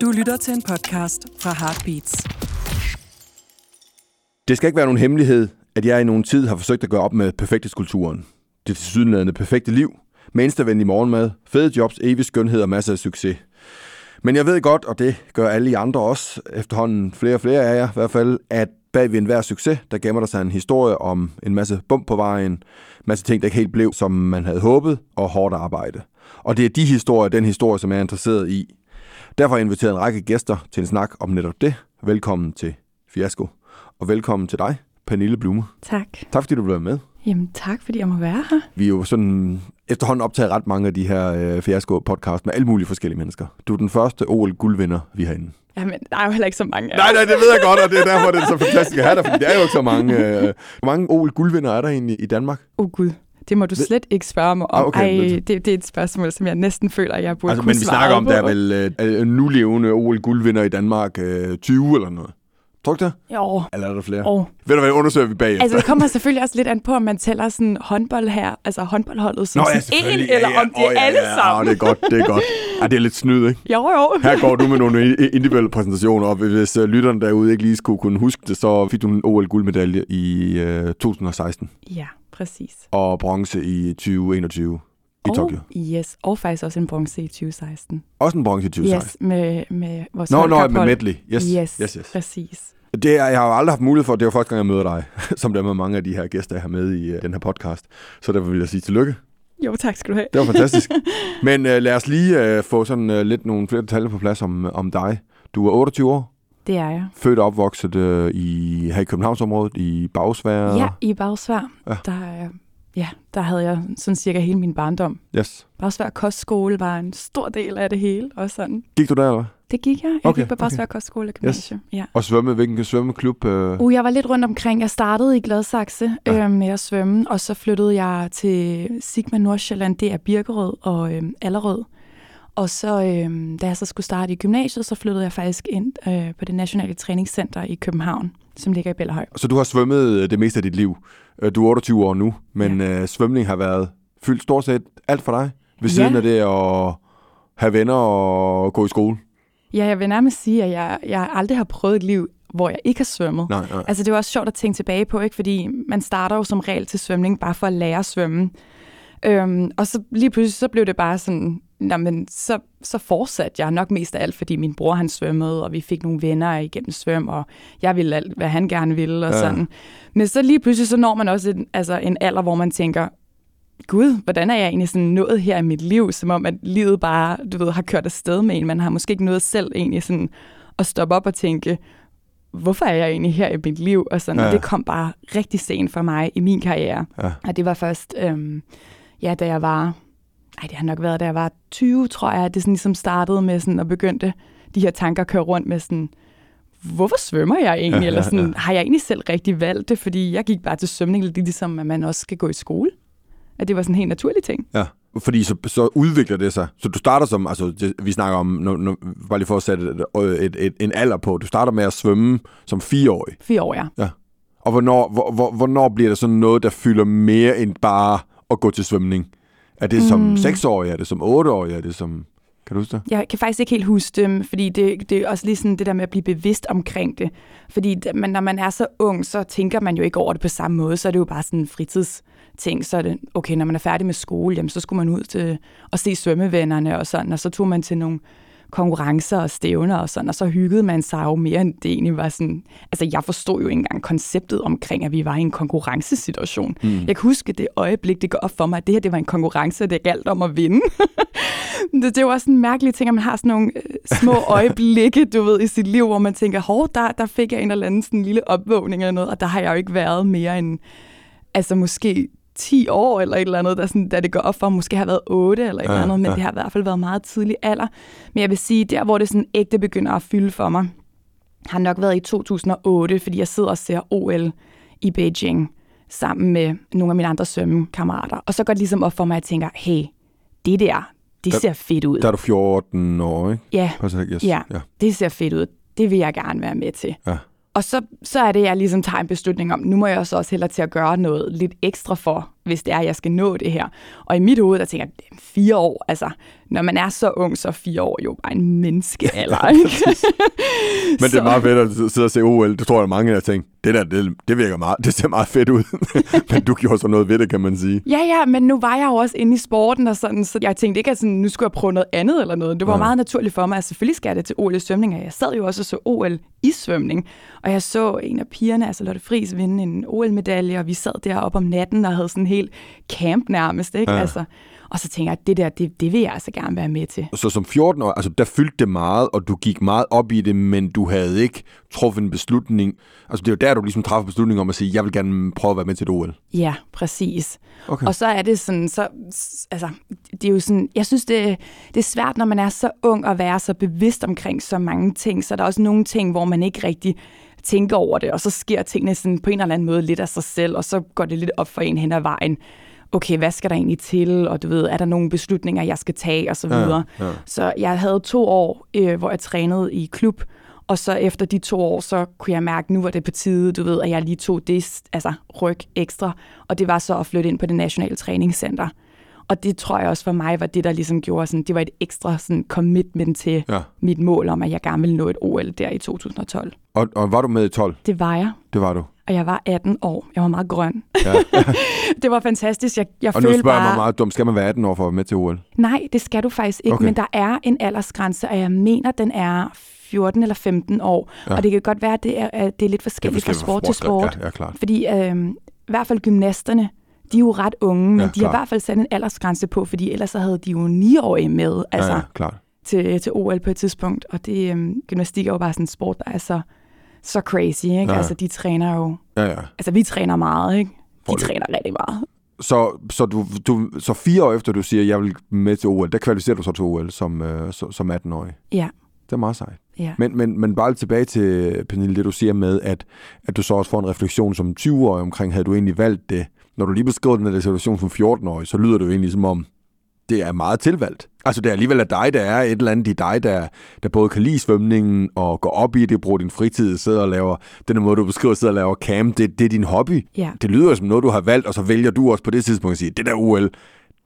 Du lytter til en podcast fra Heartbeats. Det skal ikke være nogen hemmelighed, at jeg i nogen tid har forsøgt at gøre op med perfekthedskulturen. Det tilsyneladende perfekte liv, med morgenmad, fede jobs, evig skønhed og masser af succes. Men jeg ved godt, og det gør alle I andre også, efterhånden flere og flere af jer i hvert fald, at bag ved enhver succes, der gemmer der sig en historie om en masse bump på vejen, en masse ting, der ikke helt blev, som man havde håbet, og hårdt arbejde. Og det er de historier, den historie, som jeg er interesseret i. Derfor har jeg inviteret en række gæster til en snak om netop det. Velkommen til Fiasko, og velkommen til dig, Pernille Blume. Tak. Tak fordi du blev med. Jamen tak, fordi jeg må være her. Vi er jo sådan efterhånden optaget ret mange af de her øh, Fiasko-podcast med alle mulige forskellige mennesker. Du er den første OL-guldvinder, vi har inde. Jamen, der er jo heller ikke så mange Nej, nej, det ved jeg godt, og det er derfor, det er så fantastisk at have dig, fordi der er jo ikke så mange. Øh, hvor mange OL-guldvinder er der egentlig i Danmark? Åh oh, gud, det må du Ved- slet ikke spørge mig om. Ah, okay, Ej, det, det er et spørgsmål, som jeg næsten føler, jeg burde Altså, kunne men vi snakker om, på. der er vel øh, øh, nulevende OL-guldvinder i Danmark øh, 20 eller noget. Tror du det? Jo, Eller er der flere? oh. Ved du hvad, undersøger vi bagefter. Altså, det kommer selvfølgelig også lidt an på, om man tæller sådan håndbold her, altså håndboldholdet som Nå, ja, sådan en, eller ja, om det er Åh, ja, alle ja, sammen. Ja, det er godt, det er godt. Ja, det er lidt snyd, ikke? Jo, jo. Her går du med nogle individuelle præsentationer, og hvis uh, lytterne derude ikke lige skulle kunne huske det, så fik du en OL-guldmedalje i uh, 2016 Ja, præcis. og bronze i 2021 i og, Tokyo. Yes, og faktisk også en bronze i 2016. Også en bronze i 2016. Yes, med, med vores Nå, nå, med holdkaphold. medley. Yes, Yes, yes, yes. præcis. Det jeg har jo aldrig haft mulighed for, det er jo første gang, jeg møder dig, som der er med mange af de her gæster, jeg har med i uh, den her podcast. Så derfor vil jeg sige tillykke. Jo, tak skal du have. Det var fantastisk. Men uh, lad os lige uh, få sådan uh, lidt nogle flere detaljer på plads om, om dig. Du er 28 år, Det er jeg. født og opvokset uh, i, her i Københavnsområdet, i Bagsvær. Ja, i Bagsvær, Ja. Der, er- ja, der havde jeg sådan cirka hele min barndom. Yes. Bagsvær Kostskole var en stor del af det hele, og sådan. Gik du der, eller? Det gik jeg. Jeg Okay, okay, gik på okay. Bagsvær Kostskole og gymnasium. Yes. Ja. Og svømme, hvilken svømmeklub? Øh... Uh, jeg var lidt rundt omkring. Jeg startede i Gladsaxe ja. øh, med at svømme, og så flyttede jeg til Sigma Nordsjælland. Det er Birkerød og øh, Allerød. Og så, øh, da jeg så skulle starte i gymnasiet, så flyttede jeg faktisk ind øh, på det nationale træningscenter i København, som ligger i Bellahøj. Så du har svømmet øh, det meste af dit liv. Øh, Du er 28 år nu, men ja. øh, svømning har været fyldt stort set alt for dig. Ved Ja. siden af det at have venner og gå i skole. Ja, jeg vil nærmest sige, at jeg, jeg aldrig har prøvet et liv, hvor jeg ikke har svømmet. Nej, nej. Altså, det er jo også sjovt at tænke tilbage på, ikke? fordi man starter jo som regel til svømning bare for at lære at svømme. Øhm, og så lige pludselig, så blev det bare sådan, jamen, så, så fortsatte jeg nok mest af alt, fordi min bror han svømmede, og vi fik nogle venner igennem svøm, og jeg ville alt, hvad han gerne ville, og Ja. sådan. Men så lige pludselig, så når man også en, altså en alder, hvor man tænker, gud, hvordan er jeg egentlig sådan nået her i mit liv, som om at livet bare, du ved, har kørt afsted med en. Man har måske ikke nået selv egentlig sådan at stoppe op og tænke, hvorfor er jeg egentlig her i mit liv? Og, sådan, ja. og det kom bare rigtig sent for mig i min karriere. Ja. Og det var først, øhm, ja, da jeg var, ej, det har nok været, da jeg var 20, tror jeg, at det sådan ligesom startede med sådan at begyndte de her tanker at køre rundt med sådan, hvorfor svømmer jeg egentlig? Ja, Eller ja, sådan, ja. har jeg egentlig selv rigtig valgt det? Fordi jeg gik bare til svømning, lidt ligesom at man også skal gå i skole. At det var sådan en helt naturlig ting. Ja, fordi så, så udvikler det sig. Så du starter som, altså det, vi snakker om, når, når, bare lige for at sætte et, et, et, en alder på, du starter med at svømme som fireårig. Fire år, ja. Og hvornår, hvor, hvor, hvornår bliver det sådan noget, der fylder mere end bare at gå til svømning? Er det som Mm. seksårig? Er det som otteårig? Er det som... Kan du huske det? Jeg kan faktisk ikke helt huske dem, fordi det, det er også lige sådan det der med at blive bevidst omkring det. Fordi det- man, når man er så ung, så tænker man jo ikke over det på samme måde. Så er det jo bare sådan en fritidsting. Så er det, okay, når man er færdig med skole, jamen, så skulle man ud til at se svømmevennerne og sådan. Og så tog man til nogle konkurrencer og stævner og sådan, og så hyggede man sig jo mere, end det egentlig var sådan... Altså, jeg forstod jo ikke engang konceptet omkring, at vi var i en konkurrencesituation. Mm. Jeg kan huske det øjeblik, det går op for mig, at det her det var en konkurrence, og det galt om at vinde. det, det er jo også en mærkelig ting, at man har sådan nogle øh, små øjeblikke, du ved, i sit liv, hvor man tænker, hov, der, der fik jeg en eller anden sådan lille opvågning eller noget, og der har jeg jo ikke været mere end, altså måske 10 år eller et eller andet, der sådan, da det går op for, måske har været 8 eller et Ja, eller andet, men ja. det har i hvert fald været meget tidlig alder. Men jeg vil sige, der hvor det sådan ægte begynder at fylde for mig, har nok været i 2008, fordi jeg sidder og ser OL i Beijing sammen med nogle af mine andre svømmekammerater. Og så går det ligesom op for mig, at jeg tænker, hey, det der, det Der- ser fedt ud. Der er du 14 år, ikke? Ja, yes. Ja. ja. det ser fedt ud. Det vil jeg gerne være med til. Ja. Og så, så er det, jeg ligesom tager en beslutning om, nu må jeg så også hellere til at gøre noget lidt ekstra for, hvis det er, at jeg skal nå det her. Og i mit hoved, der tænker jeg, fire år, altså, når man er så ung, så er fire år jo bare en menneskealder, ikke? Men det er meget fedt at sidde og se OL. Det tror jeg, mange af tænkt, det der, det, det virker meget, det ser meget fedt ud. men du gjorde så noget ved det, kan man sige. Ja, ja, men nu var jeg jo også inde i sporten, og sådan, så jeg tænkte ikke, at sådan, nu skulle jeg prøve noget andet eller noget. Det var ja. meget naturligt for mig, at selvfølgelig skal jeg det til OL i svømning, og jeg sad jo også og så OL i svømning. Og jeg så en af pigerne, altså Lotte Friis, vinde en OL-medalje, og vi sad deroppe om natten og havde sådan helt camp nærmest, ikke? Ja. Altså, og så tænker jeg, at det der, det, det vil jeg altså gerne være med til. Så som 14 år, altså der fyldte det meget, og du gik meget op i det, men du havde ikke truffet en beslutning. Altså det er jo der, du ligesom træffer beslutning om at sige, jeg vil gerne prøve at være med til et OL. Ja, præcis. Okay. Og så er det sådan, så, altså, det er jo sådan, jeg synes, det, det er svært, når man er så ung at være så bevidst omkring så mange ting, så der er også nogle ting, hvor man ikke rigtig tænker over det, og så sker tingene sådan på en eller anden måde lidt af sig selv, og så går det lidt op for en hen ad vejen okay, hvad skal der egentlig til, og du ved, er der nogle beslutninger, jeg skal tage, og så videre. Ja, ja. Så jeg havde to år, øh, hvor jeg trænede i klub, og så efter de to år, så kunne jeg mærke, at nu var det på tide, du ved, at jeg lige tog det altså, ryg ekstra, og det var så at flytte ind på det nationale træningscenter. Og det tror jeg også for mig var det, der ligesom gjorde sådan, det var et ekstra sådan commitment til ja. mit mål om, at jeg gerne ville nå et OL der i 2012. Og, og var du med i 12? Det var jeg. Det var du og jeg var 18 år. Jeg var meget grøn. Ja. det var fantastisk. Jeg, jeg og nu spørger bare... mig meget dumt, skal man være 18 år for at være med til OL? Nej, det skal du faktisk ikke, okay. men der er en aldersgrænse, og jeg mener, den er 14 eller 15 år. Ja. Og det kan godt være, at det er, at det er lidt forskelligt, fra sport, til sport. Ja, ja, klart. Fordi øh, i hvert fald gymnasterne, de er jo ret unge, men ja, de har i hvert fald sat en aldersgrænse på, fordi ellers så havde de jo 9-årige med altså, ja, ja, klart. Til, til OL på et tidspunkt. Og det, øh, gymnastik er jo bare sådan en sport, der er så så crazy, ikke? Ja. Altså, de træner jo... Ja, ja. Altså, vi træner meget, ikke? De Hold træner rigtig meget. Så, så, du, du, så fire år efter, du siger, at jeg vil med til OL, der kvalificerer du så til OL som, øh, som 18-årig? Ja. Det er meget sejt. Ja. Men, men, men bare tilbage til, Pernille, det du siger med, at, at du så også får en refleksion som 20-årig omkring, havde du egentlig valgt det? Når du lige beskriver den her situation som 14-årig, så lyder det jo egentlig som om, det er meget tilvalgt. Altså det er alligevel af dig, der er et eller andet i dig, der, der både kan lide svømningen og går op i det, bruger din fritid, sidder og laver, den måde du beskriver, sidder og laver camp, det, det er din hobby. Ja. Det lyder som noget, du har valgt, og så vælger du også på det tidspunkt at sige, det der OL,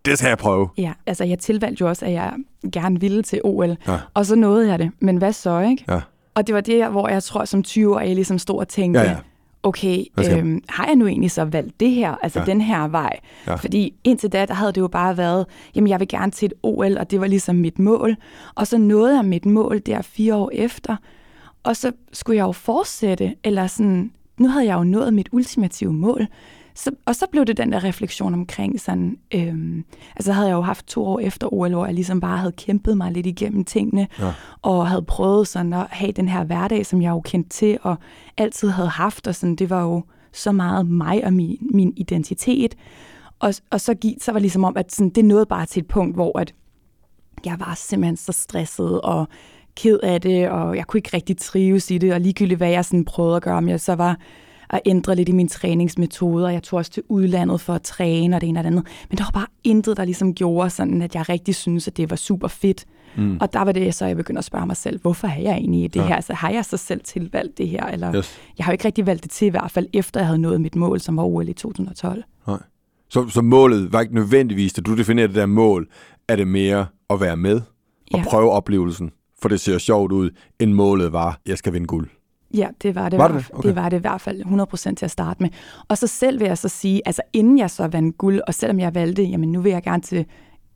det skal jeg prøve. Ja, altså jeg tilvalgte jo også, at jeg gerne ville til OL, ja. og så nåede jeg det. Men hvad så, ikke? Ja. Og det var det, hvor jeg tror, som 20 år, jeg ligesom stod og tænkte, ja, ja okay, øhm, har jeg nu egentlig så valgt det her, altså ja. den her vej? Ja. Fordi indtil da, der havde det jo bare været, jamen jeg vil gerne til et OL, og det var ligesom mit mål. Og så nåede jeg mit mål der fire år efter, og så skulle jeg jo fortsætte, eller sådan, nu havde jeg jo nået mit ultimative mål. Så, og så blev det den der refleksion omkring sådan, øhm, altså havde jeg jo haft to år efter OL, hvor jeg ligesom bare havde kæmpet mig lidt igennem tingene, ja. og havde prøvet sådan at have den her hverdag, som jeg jo kendte til, og altid havde haft, og sådan, det var jo så meget mig og min, min identitet. Og, og så, gik, så var det ligesom om, at sådan, det nåede bare til et punkt, hvor at jeg var simpelthen så stresset, og ked af det, og jeg kunne ikke rigtig trives i det, og ligegyldigt hvad jeg sådan prøvede at gøre, om jeg så var at ændre lidt i mine træningsmetoder. Jeg tog også til udlandet for at træne og det ene og det andet. Men der var bare intet, der ligesom gjorde sådan, at jeg rigtig synes, at det var super fedt. Mm. Og der var det så, jeg begyndte at spørge mig selv, hvorfor er jeg egentlig i det ja. her? Altså, har jeg så selv tilvalgt det her? Eller, yes. Jeg har jo ikke rigtig valgt det til, i hvert fald efter jeg havde nået mit mål, som var OL i 2012. Nej. Så, så målet var ikke nødvendigvis, at du definerede det der mål, er det mere at være med og ja. prøve oplevelsen, for det ser sjovt ud, end målet var, jeg skal vinde guld. Ja, det var det. Var det? Okay. det var det i hvert fald 100% til at starte med. Og så selv vil jeg så sige, altså inden jeg så vandt guld, og selvom jeg valgte, jamen nu vil jeg gerne til,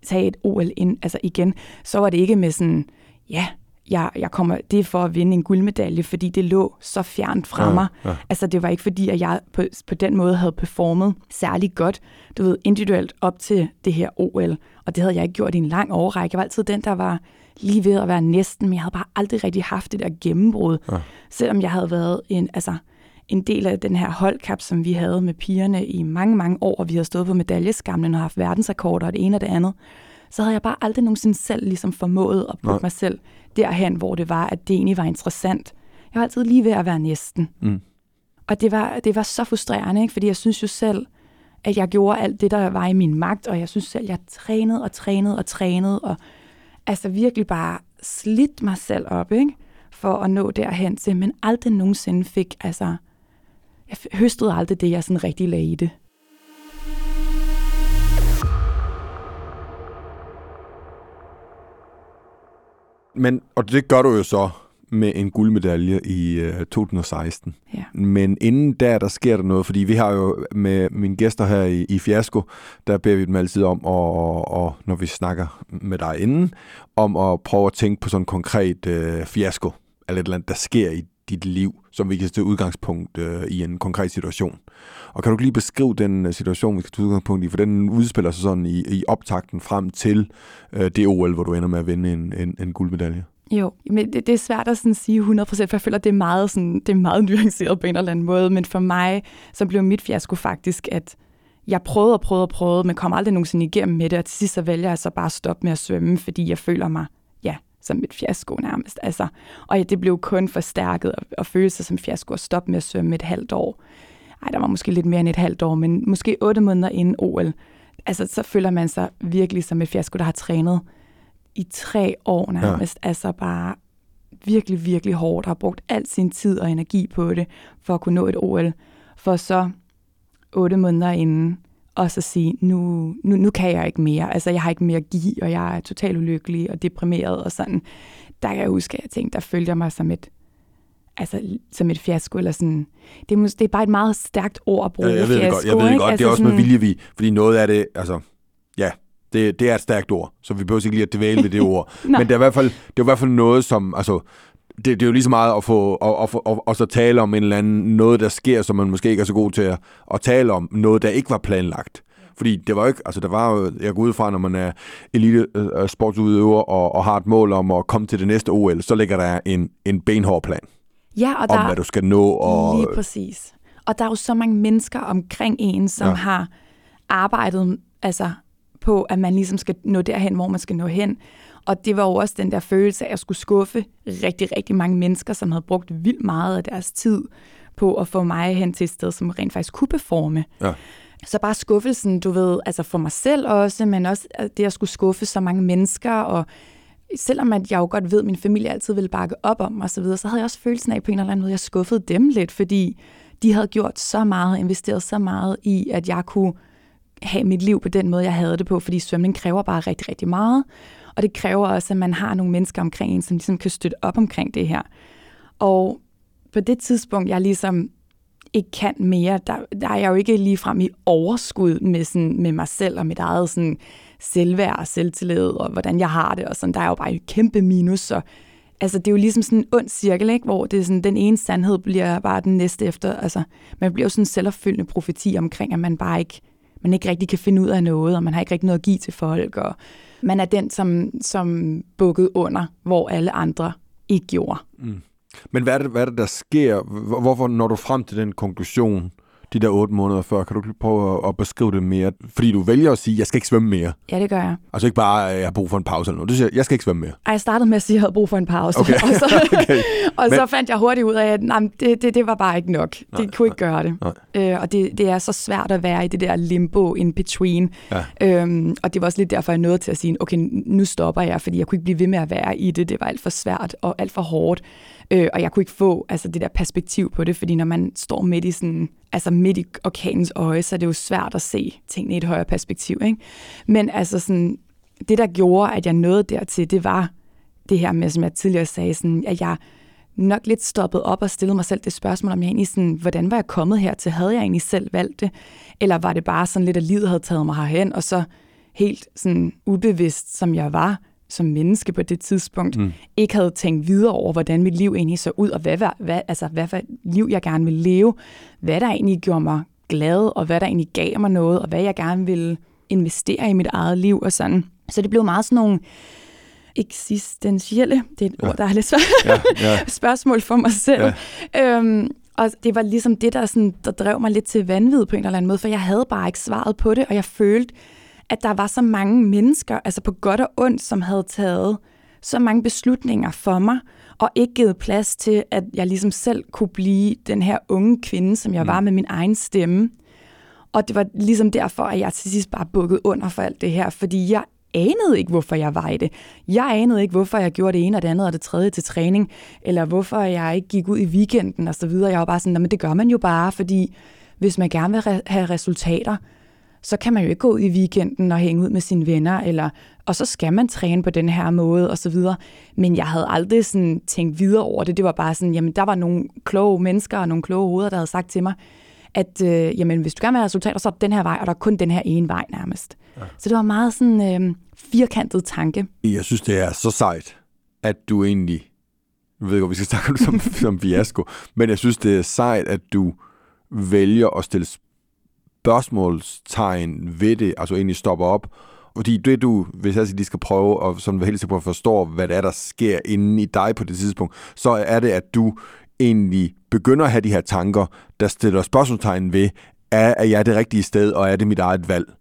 tage et OL ind, altså igen, så var det ikke med sådan, ja, jeg, jeg kommer, det er for at vinde en guldmedalje, fordi det lå så fjernt fra ja, mig. Ja. Altså det var ikke fordi, at jeg på, på den måde havde performet særlig godt, du ved, individuelt op til det her OL. Og det havde jeg ikke gjort i en lang årrække. Jeg var altid den, der var lige ved at være næsten, men jeg havde bare aldrig rigtig haft det der gennembrud. Ja. Selvom jeg havde været en, altså, en del af den her holdkap, som vi havde med pigerne i mange, mange år, og vi har stået på medaljeskamlen og haft verdensrekorder og det ene og det andet, så havde jeg bare aldrig nogensinde selv ligesom formået at putte mig selv derhen, hvor det var, at det egentlig var interessant. Jeg var altid lige ved at være næsten. Mm. Og det var, det var så frustrerende, ikke? fordi jeg synes jo selv, at jeg gjorde alt det, der var i min magt, og jeg synes selv, jeg trænede og trænede og trænede, og altså virkelig bare slidt mig selv op, ikke? for at nå derhen til, men aldrig nogensinde fik, altså, jeg høstede aldrig det, jeg sådan rigtig lagde i det. Men, og det gør du jo så med en guldmedalje i øh, 2016. Ja. Men inden der, der sker der noget, fordi vi har jo med mine gæster her i, i Fiasko, der beder vi dem altid om, og, og når vi snakker med dig inden, om at prøve at tænke på sådan en konkret øh, fiasko, eller et eller andet, der sker i dit liv, som vi kan tage udgangspunkt øh, i en konkret situation. Og kan du lige beskrive den øh, situation, vi skal tage udgangspunkt i, for den udspiller sig sådan i, i optakten frem til øh, det OL, hvor du ender med at vinde en, en, en guldmedalje? Jo, men det, det er svært at sådan sige 100%, for jeg føler, at det er meget, sådan, det er meget nuanceret på en eller anden måde. Men for mig, så blev mit fiasko faktisk, at jeg prøvede og prøvede og prøvede, men kom aldrig nogensinde igennem med det, og til sidst så vælger jeg så bare at stoppe med at svømme, fordi jeg føler mig, ja, som et fiasko nærmest. Altså, og ja, det blev kun forstærket at, at føle sig som fiasko og stoppe med at svømme et halvt år. Ej, der var måske lidt mere end et halvt år, men måske otte måneder inden OL. Altså, så føler man sig virkelig som et fiasko, der har trænet i tre år nærmest. Ja. Altså bare virkelig, virkelig hårdt. Har brugt al sin tid og energi på det, for at kunne nå et OL. For så otte måneder inden, og så sige, nu, nu, nu kan jeg ikke mere. Altså, jeg har ikke mere at give, og jeg er totalt ulykkelig og deprimeret og sådan. Der kan jeg huske, at jeg tænkte, der følger mig som et, altså, som et fiasko, eller sådan. Det er, det er bare et meget stærkt ord at bruge, ja, jeg ved fiasko, det godt, jeg ved det ikke? godt. Altså, det er også med sådan- vilje, vi, fordi noget af det, altså, ja, det, det er et stærkt ord, så vi behøver ikke lige at dvæle ved det ord. Men det er, i hvert fald, det er i hvert fald noget, som, altså, det, det er jo lige så meget at få, at, at, at, at, så tale om en eller anden, noget der sker, som man måske ikke er så god til at, at tale om, noget der ikke var planlagt. Fordi det var ikke, altså der var jo, jeg går ud fra, når man er elite øh, sportsudøver og, og har et mål om at komme til det næste OL, så ligger der en, en benhård plan Ja, og om, der, hvad du skal nå. Og, Lige præcis. Og der er jo så mange mennesker omkring en, som ja. har arbejdet altså, på, at man ligesom skal nå derhen, hvor man skal nå hen. Og det var jo også den der følelse af at skulle skuffe rigtig, rigtig mange mennesker, som havde brugt vildt meget af deres tid på at få mig hen til et sted, som rent faktisk kunne performe. Ja. Så bare skuffelsen, du ved, altså for mig selv også, men også at det at skulle skuffe så mange mennesker, og selvom at jeg jo godt ved, at min familie altid ville bakke op om mig osv., så, så havde jeg også følelsen af på en eller anden måde, at jeg skuffede dem lidt, fordi de havde gjort så meget, investeret så meget i, at jeg kunne have mit liv på den måde, jeg havde det på, fordi svømning kræver bare rigtig, rigtig meget. Og det kræver også, at man har nogle mennesker omkring en, som ligesom kan støtte op omkring det her. Og på det tidspunkt, jeg ligesom ikke kan mere, der, der er jeg jo ikke lige frem i overskud med, sådan, med mig selv og mit eget sådan, selvværd og selvtillid, og hvordan jeg har det, og sådan, der er jo bare et kæmpe minus, og altså, det er jo ligesom sådan en ond cirkel, ikke? hvor det er sådan, den ene sandhed bliver bare den næste efter, altså, man bliver jo sådan en selvopfyldende profeti omkring, at man bare ikke, man ikke rigtig kan finde ud af noget, og man har ikke rigtig noget at give til folk, og man er den, som, som bukket under, hvor alle andre ikke gjorde. Mm. Men hvad er, det, hvad er det, der sker? Hvorfor når du frem til den konklusion, de der otte måneder før? Kan du prøve at, beskrive det mere? Fordi du vælger at sige, jeg skal ikke svømme mere. Ja, det gør jeg. Altså ikke bare, jeg har brug for en pause eller noget. Du siger, jeg skal ikke svømme mere. Ej, jeg startede med at sige, at jeg havde brug for en pause, Okay. og, så, Okay. og så Men- fandt jeg hurtigt ud af, at nej, det, det, det var bare ikke nok. Nej, Det kunne ikke gøre det. nej. Øh, og det, det er så svært at være i det der limbo in between. Ja. Øhm, og det var også lidt derfor, jeg nåede til at sige, okay, nu stopper jeg, fordi jeg kunne ikke blive ved med at være i det. Det var alt for svært og alt for hårdt. Øh, og jeg kunne ikke få altså, det der perspektiv på det, fordi når man står midt i sådan, altså midt i orkanens øje, så er det jo svært at se tingene i et højere perspektiv. Ikke? Men altså sådan, det, der gjorde, at jeg nåede dertil, det var det her med, som jeg tidligere sagde, sådan, at jeg nok lidt stoppet op og stillet mig selv det spørgsmål, om jeg egentlig sådan, hvordan var jeg kommet hertil? Havde jeg egentlig selv valgt det? Eller var det bare sådan lidt, at livet havde taget mig herhen, og så helt sådan ubevidst, som jeg var som menneske på det tidspunkt, mm. ikke havde tænkt videre over, hvordan mit liv egentlig så ud, og hvad, hvad, altså, hvad for liv jeg gerne ville leve, hvad der egentlig gjorde mig glad, og hvad der egentlig gav mig noget, og hvad jeg gerne ville investere i mit eget liv og sådan. Så det blev meget sådan nogle eksistentielle, det er et ja. ord, der er lidt svært, Ja, ja. spørgsmål for mig selv. Ja. Øhm, og det var ligesom det, der, sådan, der drev mig lidt til vanvid på en eller anden måde, for jeg havde bare ikke svaret på det, og jeg følte, at der var så mange mennesker, altså på godt og ondt, som havde taget så mange beslutninger for mig, og ikke givet plads til, at jeg ligesom selv kunne blive den her unge kvinde, som jeg mm. var med min egen stemme. Og det var ligesom derfor, at jeg til sidst bare bukkede under for alt det her, fordi jeg anede ikke, hvorfor jeg var i det. Jeg anede ikke, hvorfor jeg gjorde det ene og det andet og det tredje til træning, eller hvorfor jeg ikke gik ud i weekenden og så videre. Jeg var bare sådan, men det gør man jo bare, fordi hvis man gerne vil re- have resultater, så kan man jo ikke gå ud i weekenden og hænge ud med sine venner, eller, og så skal man træne på den her måde, og så videre. Men jeg havde aldrig sådan tænkt videre over det. Det var bare sådan, jamen der var nogle kloge mennesker og nogle kloge hoveder, der havde sagt til mig, at øh, jamen, hvis du gerne vil have resultater, så er den her vej, og der er kun den her ene vej nærmest. Ja. Så det var meget sådan øh, firkantet tanke. Jeg synes, det er så sejt, at du egentlig, jeg ved ikke, om vi skal snakke om det som, som fiasko, men jeg synes, det er sejt, at du vælger at stille spørgsmålstegn ved det, altså egentlig stopper op, fordi det du, hvis jeg de skal prøve og sådan være helt på at forstå, hvad det er, der sker inde i dig på det tidspunkt, så er det, at du egentlig begynder at have de her tanker, der stiller spørgsmålstegn ved, er, er jeg det rigtige sted, og er det mit eget valg?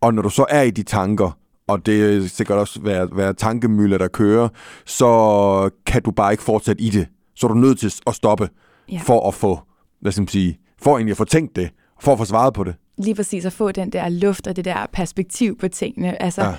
Og når du så er i de tanker, og det er sikkert også være, være tankemøller, der kører, så kan du bare ikke fortsætte i det. Så er du nødt til at stoppe, ja. for at få, hvad skal man sige, for egentlig at få tænkt det, for at få svaret på det. Lige præcis at få den der luft og det der perspektiv på tingene. Altså, ja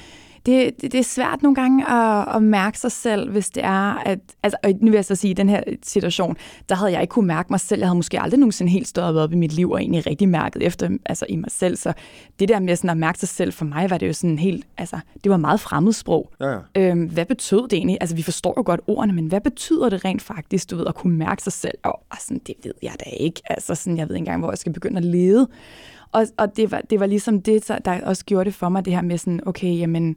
det, det, det er svært nogle gange at, at mærke sig selv, hvis det er, at... Altså, og nu vil jeg så sige, at i den her situation, der havde jeg ikke kunne mærke mig selv. Jeg havde måske aldrig nogensinde helt stået op i mit liv og egentlig rigtig mærket efter altså i mig selv. Så det der med sådan at mærke sig selv, for mig var det jo sådan helt... Altså, det var meget fremmedsprog. Ja, ja. Øhm, hvad betød det egentlig? Altså, vi forstår jo godt ordene, men hvad betyder det rent faktisk, du ved, at kunne mærke sig selv? Og, og sådan, det ved jeg da ikke. Altså, sådan, jeg ved ikke engang, hvor jeg skal begynde at lede. Og, og det, var, det var ligesom det, der også gjorde det for mig, det her med sådan, okay, jamen,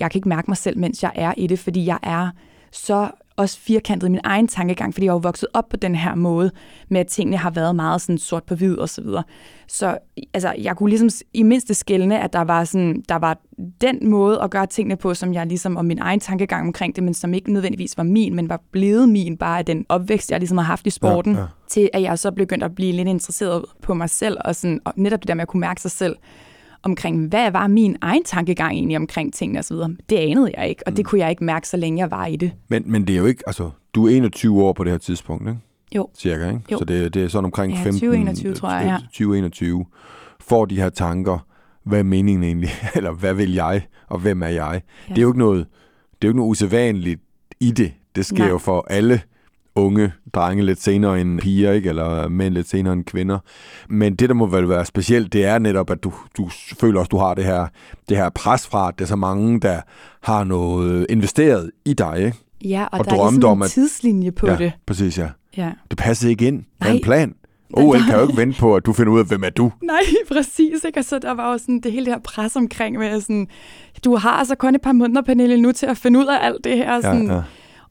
jeg kan ikke mærke mig selv, mens jeg er i det, fordi jeg er så også firkantet i min egen tankegang, fordi jeg er jo vokset op på den her måde, med at tingene har været meget sådan sort på hvid og så videre. Så altså, jeg kunne ligesom i mindste skældne, at der var, sådan, der var den måde at gøre tingene på, som jeg ligesom, og min egen tankegang omkring det, men som ikke nødvendigvis var min, men var blevet min, bare af den opvækst, jeg ligesom har haft i sporten, ja, ja. til at jeg så begyndte at blive lidt interesseret på mig selv, og, sådan, og netop det der med at kunne mærke sig selv, omkring, hvad var min egen tankegang egentlig omkring tingene osv. Det anede jeg ikke, og mm. det kunne jeg ikke mærke, så længe jeg var i det. Men, men det er jo ikke, altså, du er 21 år på det her tidspunkt, ikke? Jo. Cirka, ikke? Jo. Så det, det er sådan omkring ja, 15... 2021, tror jeg, ja. 2021. Får de her tanker, hvad er meningen egentlig? Eller hvad vil jeg? Og hvem er jeg? Ja. Det er jo ikke noget, det er jo ikke noget usædvanligt i det. Det sker Nej. jo for alle unge drenge lidt senere end piger, ikke? eller mænd lidt senere end kvinder. Men det, der må vel være specielt, det er netop, at du, du føler også, du har det her, det her pres fra, at der er så mange, der har noget investeret i dig. Ikke? Ja, og, og der er ligesom om, en tidslinje på ja, det. præcis, ja. ja. Det passer ikke ind. Der er en plan. OL kan jo ikke vente på, at du finder ud af, hvem er du. Nej, præcis. Ikke? Og så der var jo sådan det hele det her pres omkring med, sådan, du har altså kun et par måneder, Pernille, nu til at finde ud af alt det her. Sådan, ja, ja.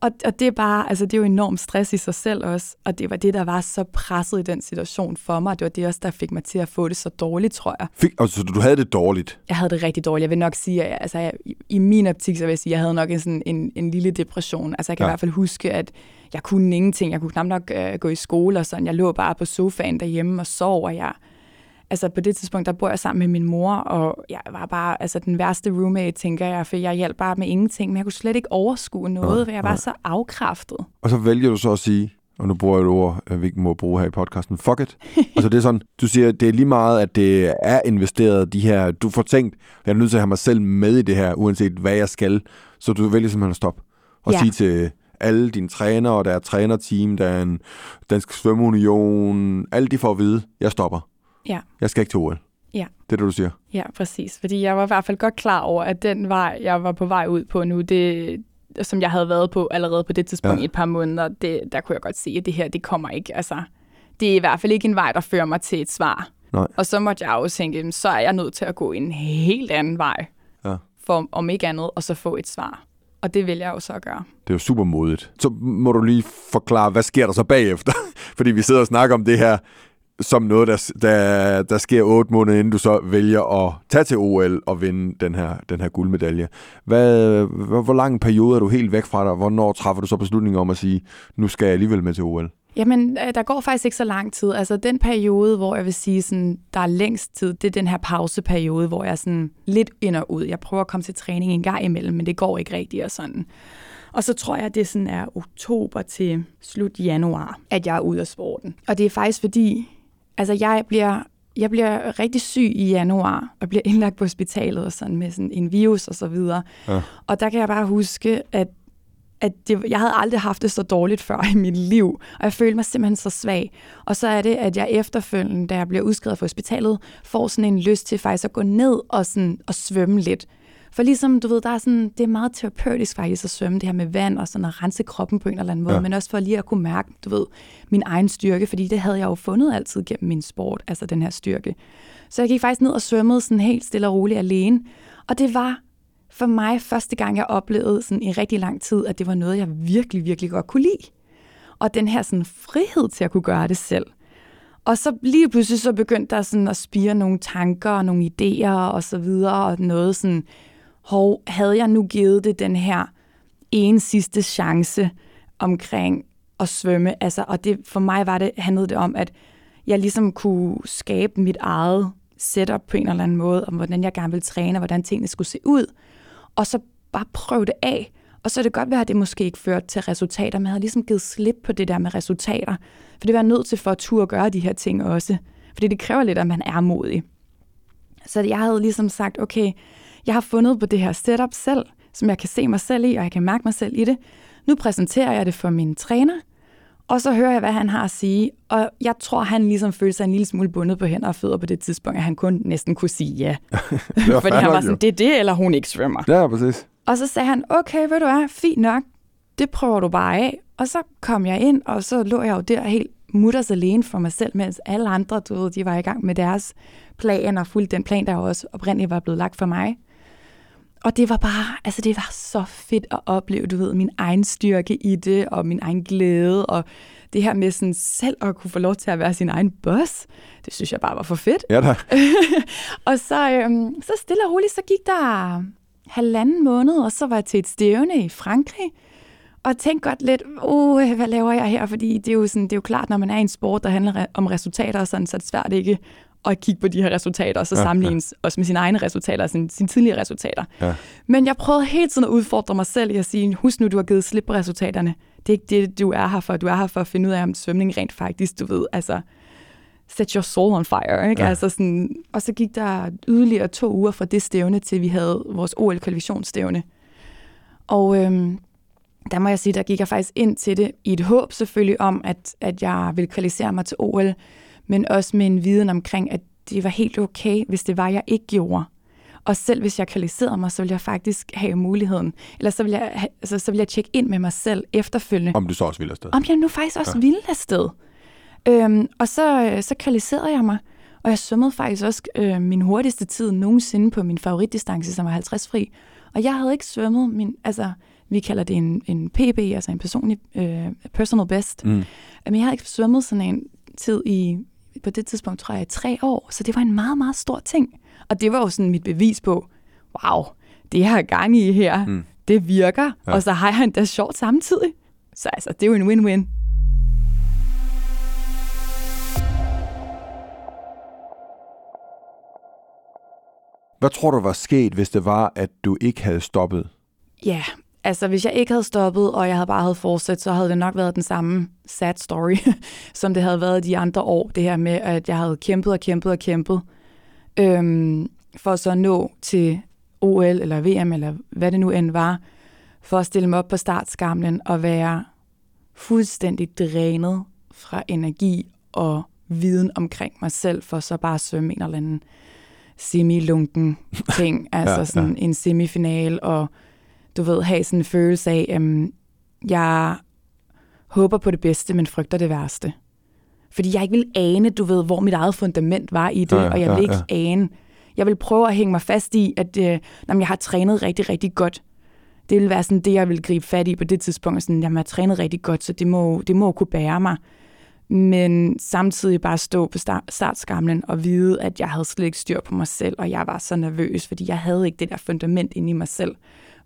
Og, og det er bare, altså det er jo enormt stress i sig selv også, og det var det, der var så presset i den situation for mig. Det var det også, der fik mig til at få det så dårligt, tror jeg. Fik, altså du havde det dårligt? Jeg havde det rigtig dårligt. Jeg vil nok sige, at altså, jeg, i min optik, så vil jeg sige, at jeg havde nok en, sådan en, en lille depression. Altså jeg kan ja. i hvert fald huske, at jeg kunne ingenting. Jeg kunne knap nok uh, gå i skole og sådan. Jeg lå bare på sofaen derhjemme og sov, og jeg altså på det tidspunkt, der bor jeg sammen med min mor, og jeg var bare altså den værste roommate, tænker jeg, for jeg hjalp bare med ingenting, men jeg kunne slet ikke overskue noget, nej, for jeg var nej. så afkræftet. Og så vælger du så at sige, og nu bruger jeg et ord, vi ikke må bruge her i podcasten, fuck it. altså det er sådan, du siger, det er lige meget, at det er investeret, de her, du får tænkt, jeg er nødt til at have mig selv med i det her, uanset hvad jeg skal, så du vælger simpelthen at stoppe. Og ja. sige til alle dine trænere, der er trænerteam, der er en Dansk Svømmeunion, alle de får at vide, jeg stopper. Ja. Jeg skal ikke til OL. Ja. Det er det, du siger? Ja, præcis. Fordi jeg var i hvert fald godt klar over, at den vej, jeg var på vej ud på nu, det, som jeg havde været på allerede på det tidspunkt ja. i et par måneder, det, der kunne jeg godt se, at det her, det kommer ikke. Altså, det er i hvert fald ikke en vej, der fører mig til et svar. Nej. Og så måtte jeg også tænke, så er jeg nødt til at gå en helt anden vej, ja. for om ikke andet, og så få et svar. Og det vil jeg jo så gøre. Det er jo super modigt. Så må du lige forklare, hvad sker der så bagefter? Fordi vi sidder og snakker om det her som noget, der, der, der sker otte måneder, inden du så vælger at tage til OL og vinde den her, den her guldmedalje. Hvad, hvor, hvor lang en periode er du helt væk fra dig? Hvornår træffer du så beslutningen om at sige, nu skal jeg alligevel med til OL? Jamen, øh, der går faktisk ikke så lang tid. Altså, den periode, hvor jeg vil sige, sådan, der er længst tid, det er den her pauseperiode, hvor jeg sådan lidt ind og ud. Jeg prøver at komme til træning en gang imellem, men det går ikke rigtigt og sådan. Og så tror jeg, at det sådan er oktober til slut januar, at jeg er ude af sporten. Og det er faktisk fordi, Altså, jeg bliver, jeg bliver rigtig syg i januar, og bliver indlagt på hospitalet og sådan med sådan en virus og så videre. Ja. Og der kan jeg bare huske, at at det, jeg havde aldrig haft det så dårligt før i mit liv, og jeg følte mig simpelthen så svag. Og så er det, at jeg efterfølgende, da jeg bliver udskrevet fra hospitalet, får sådan en lyst til faktisk at gå ned og, sådan, og svømme lidt. For ligesom, du ved, der er sådan, det er meget terapeutisk faktisk at svømme, det her med vand og sådan at rense kroppen på en eller anden måde, ja. men også for lige at kunne mærke, du ved, min egen styrke, fordi det havde jeg jo fundet altid gennem min sport, altså den her styrke. Så jeg gik faktisk ned og svømmede sådan helt stille og roligt alene, og det var for mig første gang, jeg oplevede sådan i rigtig lang tid, at det var noget, jeg virkelig, virkelig godt kunne lide. Og den her sådan frihed til at kunne gøre det selv. Og så lige pludselig så begyndte der sådan at spire nogle tanker og nogle idéer og så videre, og noget sådan, hov, havde jeg nu givet det den her en sidste chance omkring at svømme, altså, og det, for mig var det, handlede det om, at jeg ligesom kunne skabe mit eget setup på en eller anden måde, om hvordan jeg gerne ville træne, og hvordan tingene skulle se ud, og så bare prøve det af. Og så er det godt være, at det måske ikke førte til resultater, men jeg havde ligesom givet slip på det der med resultater. For det var jeg nødt til for at turde gøre de her ting også. Fordi det kræver lidt, at man er modig. Så jeg havde ligesom sagt, okay, jeg har fundet på det her setup selv, som jeg kan se mig selv i, og jeg kan mærke mig selv i det. Nu præsenterer jeg det for min træner, og så hører jeg, hvad han har at sige. Og jeg tror, han ligesom følte sig en lille smule bundet på hænder og fødder på det tidspunkt, at han kun næsten kunne sige ja. Fordi han var sådan, det er det, eller hun ikke svømmer. Ja, præcis. Og så sagde han, okay, ved du hvad, fint nok, det prøver du bare af. Og så kom jeg ind, og så lå jeg jo der helt mutters alene for mig selv, mens alle andre, du ved, de var i gang med deres plan, og fuldt den plan, der også oprindeligt var blevet lagt for mig. Og det var bare, altså det var så fedt at opleve, du ved, min egen styrke i det, og min egen glæde, og det her med sådan selv at kunne få lov til at være sin egen boss, det synes jeg bare var for fedt. Ja da. og så, øhm, så stille og roligt, så gik der halvanden måned, og så var jeg til et stævne i Frankrig, og tænkte godt lidt, uh, hvad laver jeg her? Fordi det er, jo sådan, det er jo klart, når man er i en sport, der handler om resultater, og sådan, så er det svært ikke at kigge på de her resultater, og så ja, sammenlignes ja. også med sine egne resultater, sine, sine tidligere resultater. Ja. Men jeg prøvede hele tiden at udfordre mig selv i at sige, husk nu, du har givet slip på resultaterne. Det er ikke det, du er her for. Du er her for at finde ud af, om svømning rent faktisk, du ved, altså, set your soul on fire. Ikke? Ja. Altså sådan, og så gik der yderligere to uger fra det stævne, til vi havde vores OL-kvalifikationsstævne. Og øhm, der må jeg sige, der gik jeg faktisk ind til det i et håb selvfølgelig om, at, at jeg ville kvalificere mig til OL, men også med en viden omkring, at det var helt okay, hvis det var, jeg ikke gjorde. Og selv hvis jeg kvalificerede mig, så ville jeg faktisk have muligheden. Eller så ville jeg, altså, så ville jeg tjekke ind med mig selv efterfølgende. Om du så også ville afsted. Om jeg nu faktisk også ja. ville afsted. Øhm, og så, så kvalificerede jeg mig. Og jeg svømmede faktisk også øh, min hurtigste tid nogensinde på min favoritdistance, som var 50 fri. Og jeg havde ikke svømmet min, altså vi kalder det en, en PB, altså en personlig øh, personal best. Mm. Men jeg havde ikke svømmet sådan en tid i, på det tidspunkt tror jeg, tre år. Så det var en meget, meget stor ting. Og det var jo sådan mit bevis på, wow, det her gang i her, mm. det virker. Ja. Og så har jeg endda sjovt samtidig. Så altså, det er jo en win-win. Hvad tror du var sket, hvis det var, at du ikke havde stoppet? Ja, Altså, hvis jeg ikke havde stoppet, og jeg havde bare havde fortsat, så havde det nok været den samme sad story, som det havde været de andre år. Det her med, at jeg havde kæmpet og kæmpet og kæmpet, øhm, for så at nå til OL eller VM, eller hvad det nu end var, for at stille mig op på startskamlen og være fuldstændig drænet fra energi og viden omkring mig selv, for så bare at svømme en eller anden semi-lunken ting, altså ja, sådan ja. en semifinal, og du ved, have sådan en følelse af, at jeg håber på det bedste, men frygter det værste. Fordi jeg ikke vil ane, du ved, hvor mit eget fundament var i det, ja, ja, og jeg vil ikke ja. ane. Jeg vil prøve at hænge mig fast i, at øh, jamen, jeg har trænet rigtig, rigtig godt. Det vil være sådan det, jeg vil gribe fat i på det tidspunkt. Sådan, jamen, jeg har trænet rigtig godt, så det må, det må kunne bære mig. Men samtidig bare stå på start, startskamlen og vide, at jeg havde slet ikke styr på mig selv, og jeg var så nervøs, fordi jeg havde ikke det der fundament inde i mig selv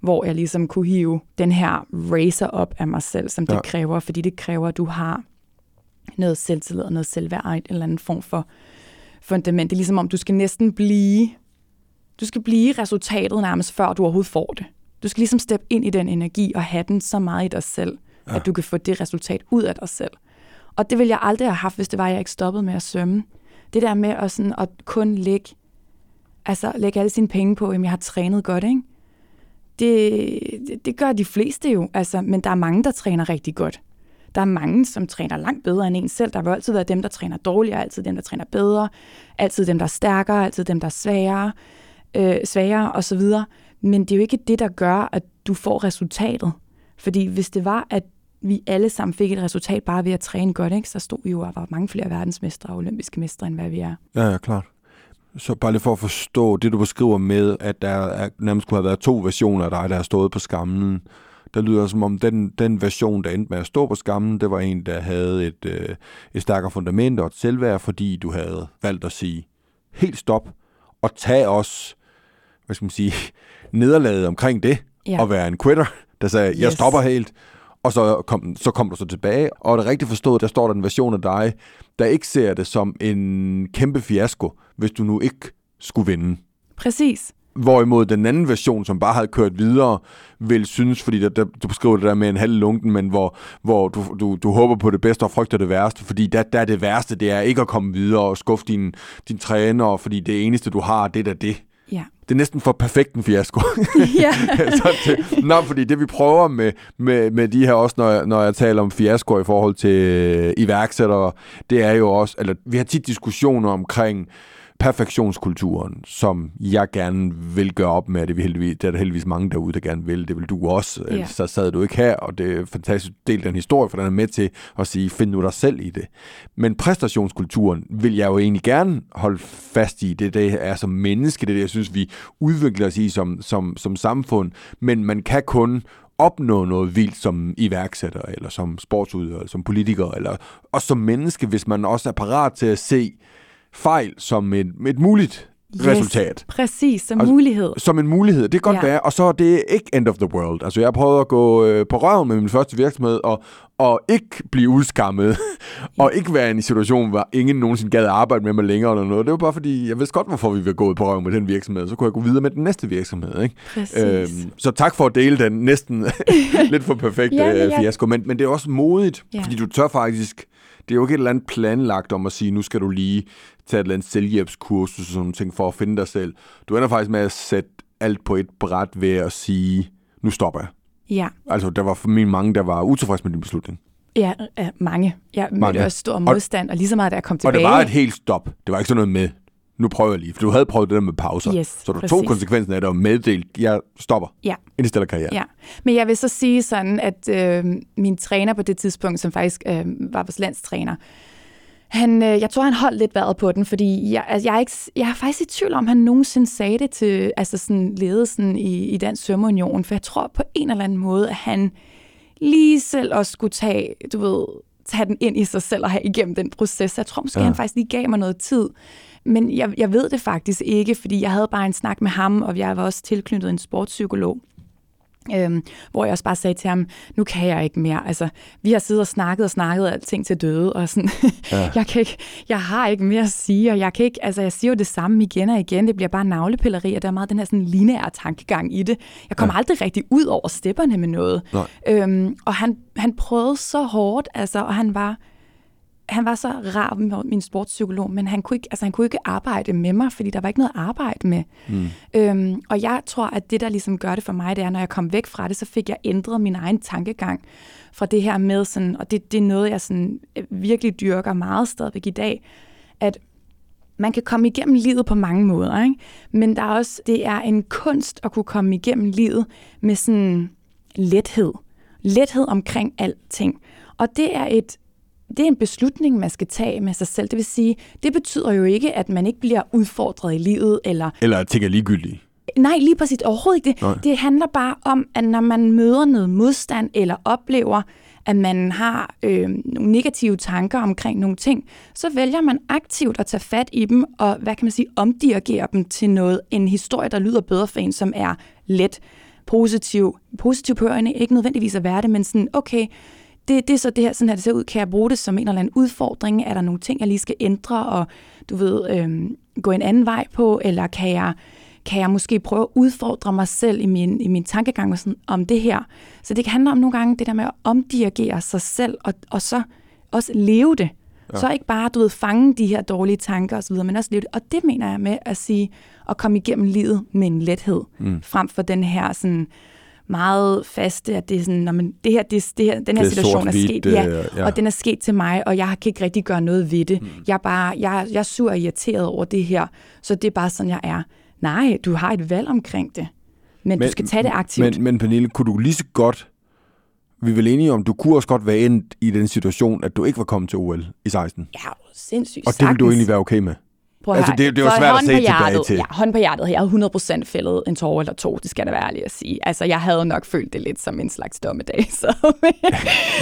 hvor jeg ligesom kunne hive den her racer op af mig selv, som det ja. kræver, fordi det kræver, at du har noget selvtillid og noget selvværd, en eller anden form for fundament. Det er ligesom om, du skal næsten blive, du skal blive resultatet nærmest, før du overhovedet får det. Du skal ligesom steppe ind i den energi og have den så meget i dig selv, ja. at du kan få det resultat ud af dig selv. Og det ville jeg aldrig have haft, hvis det var, at jeg ikke stoppede med at svømme. Det der med at, sådan, at kun lægge, altså, lægge alle sine penge på, at jeg har trænet godt, ikke? Det, det, det gør de fleste jo, altså, men der er mange, der træner rigtig godt. Der er mange, som træner langt bedre end en selv. Der vil altid være dem, der træner dårligere, altid dem, der træner bedre, altid dem, der er stærkere, altid dem, der er svagere, øh, svagere osv. Men det er jo ikke det, der gør, at du får resultatet. Fordi hvis det var, at vi alle sammen fik et resultat bare ved at træne godt, ikke? så stod vi jo og var mange flere verdensmestre og olympiske mestre, end hvad vi er. Ja, ja, klart. Så bare lige for at forstå det, du beskriver med, at der er, nærmest kunne have været to versioner af dig, der har stået på skammen. Der lyder som om, den, den version, der endte med at stå på skammen, det var en, der havde et, øh, et stærkere fundament og et selvværd, fordi du havde valgt at sige helt stop, og tage os, hvad skal man sige, nederlaget omkring det, ja. og være en quitter, der sagde, yes. jeg stopper helt, og så kom, så kom du så tilbage, og er det rigtigt forstået, der står der en version af dig, der ikke ser det som en kæmpe fiasko, hvis du nu ikke skulle vinde. Præcis. Hvorimod den anden version, som bare havde kørt videre, vil synes, fordi der, der, du beskriver det der med en halv lunken, men hvor, hvor du, du, du håber på det bedste og frygter det værste, fordi der, der er det værste, det er ikke at komme videre og skuffe din, din træner, fordi det eneste, du har, det er det. Ja. Det er næsten for perfekt en fiasko. Ja. så det, nå, fordi det vi prøver med, med, med de her også, når jeg, når jeg taler om fiasko i forhold til øh, iværksættere, det er jo også, eller vi har tit diskussioner omkring, perfektionskulturen, som jeg gerne vil gøre op med. Det vi heldigvis, det er der heldigvis mange derude, der gerne vil. Det vil du også. Ja. Så sad du ikke her, og det er fantastisk del den historie, for den er med til at sige, find nu dig selv i det. Men præstationskulturen vil jeg jo egentlig gerne holde fast i. Det, det er som menneske, det er det, jeg synes, vi udvikler os i som, som, som samfund. Men man kan kun opnå noget vildt som iværksætter, eller som sportsudøver, eller som politiker, eller også som menneske, hvis man også er parat til at se, fejl som et, et muligt yes, resultat. Præcis, som altså, mulighed. Som en mulighed, det kan godt ja. være. Og så er det ikke end of the world. Altså jeg prøvet at gå øh, på røven med min første virksomhed, og, og ikke blive udskammet, og ikke være i en situation, hvor ingen nogensinde gad arbejde med mig længere eller noget. Det var bare fordi, jeg vidste godt, hvorfor vi var gået på røven med den virksomhed, så kunne jeg gå videre med den næste virksomhed. Ikke? Øhm, så tak for at dele den næsten lidt for perfekt ja, ja, ja. fiasko, men, men det er også modigt, ja. fordi du tør faktisk det er jo ikke et eller andet planlagt om at sige, nu skal du lige tage et eller andet selvhjælpskursus og sådan ting for at finde dig selv. Du ender faktisk med at sætte alt på et bræt ved at sige, nu stopper jeg. Ja. Altså, der var for mig mange, der var utilfredse med din beslutning. Ja, mange. Jeg mange. mødte også stor modstand, og, og lige så meget, da jeg kom tilbage. Og det var et helt stop. Det var ikke sådan noget med, nu prøver jeg lige. For du havde prøvet det der med pauser. Yes, så du præcis. tog konsekvensen af det og meddelt, jeg stopper. Ja. Indstiller karriere. Ja. Men jeg vil så sige sådan, at øh, min træner på det tidspunkt, som faktisk øh, var vores landstræner, han, øh, jeg tror, han holdt lidt vejret på den, fordi jeg, altså, jeg, er ikke, jeg er faktisk i tvivl om, han nogensinde sagde det til altså sådan, ledelsen i, i Dansk Svømmeunion, for jeg tror på en eller anden måde, at han lige selv også skulle tage, du ved, tage den ind i sig selv og have igennem den proces. Jeg tror måske, ja. han faktisk lige gav mig noget tid. Men jeg, jeg ved det faktisk ikke, fordi jeg havde bare en snak med ham, og jeg var også tilknyttet en sportspsykolog. Øhm, hvor jeg også bare sagde til ham, nu kan jeg ikke mere. Altså, vi har siddet og snakket og snakket alting til døde, og sådan, ja. jeg, kan ikke, jeg har ikke mere at sige, og jeg kan ikke, altså jeg siger jo det samme igen og igen, det bliver bare navlepilleri, og der er meget den her sådan lineære tankegang i det. Jeg kommer ja. aldrig rigtig ud over stepperne med noget. Øhm, og han, han prøvede så hårdt, altså, og han var, han var så rar, min sportspsykolog, men han kunne, ikke, altså, han kunne ikke arbejde med mig, fordi der var ikke noget at arbejde med. Mm. Øhm, og jeg tror, at det, der ligesom gør det for mig, det er, når jeg kom væk fra det, så fik jeg ændret min egen tankegang fra det her med, sådan, og det, det er noget, jeg sådan, øh, virkelig dyrker meget stadigvæk i dag, at man kan komme igennem livet på mange måder, ikke? men der er også, det er en kunst at kunne komme igennem livet med sådan lethed. Lethed omkring alting. Og det er et det er en beslutning, man skal tage med sig selv. Det vil sige, det betyder jo ikke, at man ikke bliver udfordret i livet. Eller, eller at ting er ligegyldige. Nej, lige præcis overhovedet ikke det. Nej. Det handler bare om, at når man møder noget modstand, eller oplever, at man har øh, nogle negative tanker omkring nogle ting, så vælger man aktivt at tage fat i dem, og hvad kan man sige, omdirigere dem til noget, en historie, der lyder bedre for en, som er let positiv. Positiv på ikke nødvendigvis at være det, men sådan, okay, det, det er så det her, sådan her det ser ud. Kan jeg bruge det som en eller anden udfordring? Er der nogle ting, jeg lige skal ændre og du ved, øhm, gå en anden vej på? Eller kan jeg, kan jeg måske prøve at udfordre mig selv i min, i min tankegang sådan, om det her? Så det handler om nogle gange det der med at omdirigere sig selv og, og så også leve det. Ja. Så ikke bare, du ved, fange de her dårlige tanker osv., men også leve det. Og det mener jeg med at sige, at komme igennem livet med en lethed, mm. frem for den her sådan meget faste, at det er sådan, når man, det her, det, det her, den her Det er situation er sket, øh, ja, ja. og den er sket til mig, og jeg kan ikke rigtig gøre noget ved det. Mm. Jeg, er bare, jeg, jeg er sur og irriteret over det her, så det er bare sådan, jeg er. Nej, du har et valg omkring det, men, men du skal tage det aktivt. Men, men Pernille, kunne du lige så godt, vi er vel enige om, du kunne også godt være endt i den situation, at du ikke var kommet til OL i 16. ja, sindssygt Og det ville du egentlig være okay med. Prøv Altså, det- det er for svært at se tilbage til. Ja, hånden på hjertet. Jeg havde 100% fældet en tårer eller to, det skal da være ærligt at sige. Altså, jeg havde nok følt det lidt som en slags dommedag. Så.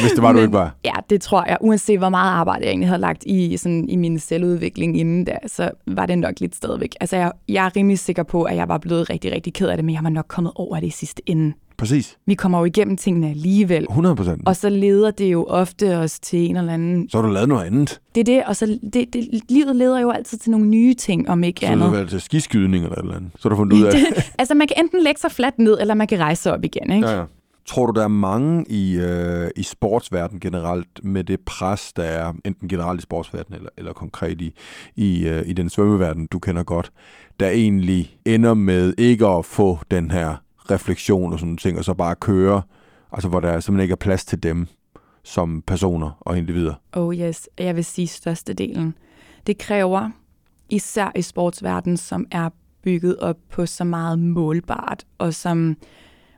Hvis det var, du Men- ikke var. Ja, det tror jeg. Uanset hvor meget arbejde jeg egentlig havde lagt i, sådan, i min selvudvikling inden da, så var det nok lidt stadigvæk. Altså, jeg, jeg er rimelig sikker på, at jeg var blevet rigtig, rigtig ked af det, men jeg var nok kommet over det i sidste ende. Præcis. Vi kommer jo igennem tingene alligevel. 100 procent. Og så leder det jo ofte os til en eller anden... Så har du lavet noget andet. Det er det, og så det, det, livet leder jo altid til nogle nye ting, om ikke Så har andet. du været til skiskydning eller et eller andet. Så har du fundet ud af, det, altså, man kan enten lægge sig fladt ned, eller man kan rejse sig op igen, ikke? Ja, ja. Tror du, der er mange i, øh, i sportsverdenen generelt med det pres, der er enten generelt i sportsverdenen eller, eller konkret i, i, øh, i den svømmeverden, du kender godt, der egentlig ender med ikke at få den her refleksion og sådan nogle ting, og så bare køre, altså hvor der simpelthen ikke er plads til dem som personer og individer. Oh yes, jeg vil sige størstedelen. Det kræver, især i sportsverdenen, som er bygget op på så meget målbart, og som,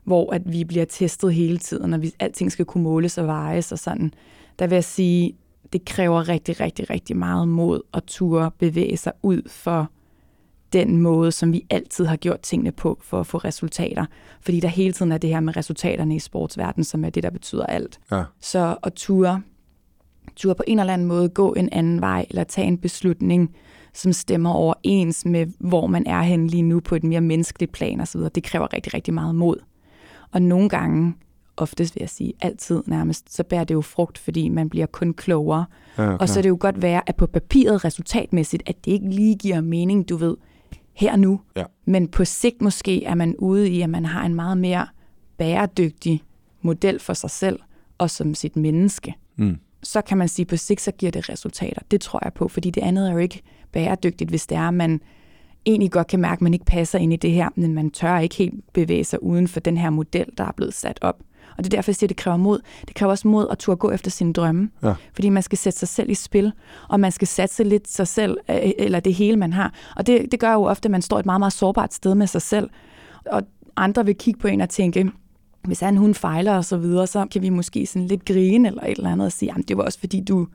hvor at vi bliver testet hele tiden, og vi, alting skal kunne måles og vejes og sådan. Der vil jeg sige, det kræver rigtig, rigtig, rigtig meget mod at ture bevæge sig ud for den måde, som vi altid har gjort tingene på for at få resultater. Fordi der hele tiden er det her med resultaterne i sportsverdenen, som er det, der betyder alt. Ja. Så at ture, ture på en eller anden måde gå en anden vej, eller tage en beslutning, som stemmer overens med, hvor man er henne lige nu på et mere menneskeligt plan osv., det kræver rigtig, rigtig meget mod. Og nogle gange, oftest vil jeg sige, altid nærmest, så bærer det jo frugt, fordi man bliver kun klogere. Ja, og så er det jo godt være, at på papiret resultatmæssigt, at det ikke lige giver mening, du ved, her og nu. Ja. Men på sigt måske er man ude i, at man har en meget mere bæredygtig model for sig selv og som sit menneske. Mm. Så kan man sige, at på sigt så giver det resultater. Det tror jeg på, fordi det andet er jo ikke bæredygtigt, hvis det er, at man egentlig godt kan mærke, at man ikke passer ind i det her, men man tør ikke helt bevæge sig uden for den her model, der er blevet sat op. Og det er derfor, jeg siger, at det kræver mod. Det kræver også mod at turde gå efter sine drømme. Ja. Fordi man skal sætte sig selv i spil, og man skal satse lidt sig selv, øh, eller det hele, man har. Og det, det gør jo ofte, at man står et meget, meget sårbart sted med sig selv. Og andre vil kigge på en og tænke, hvis han hun fejler og så videre, så kan vi måske sådan lidt grine eller et eller andet og sige, jamen det var også fordi du,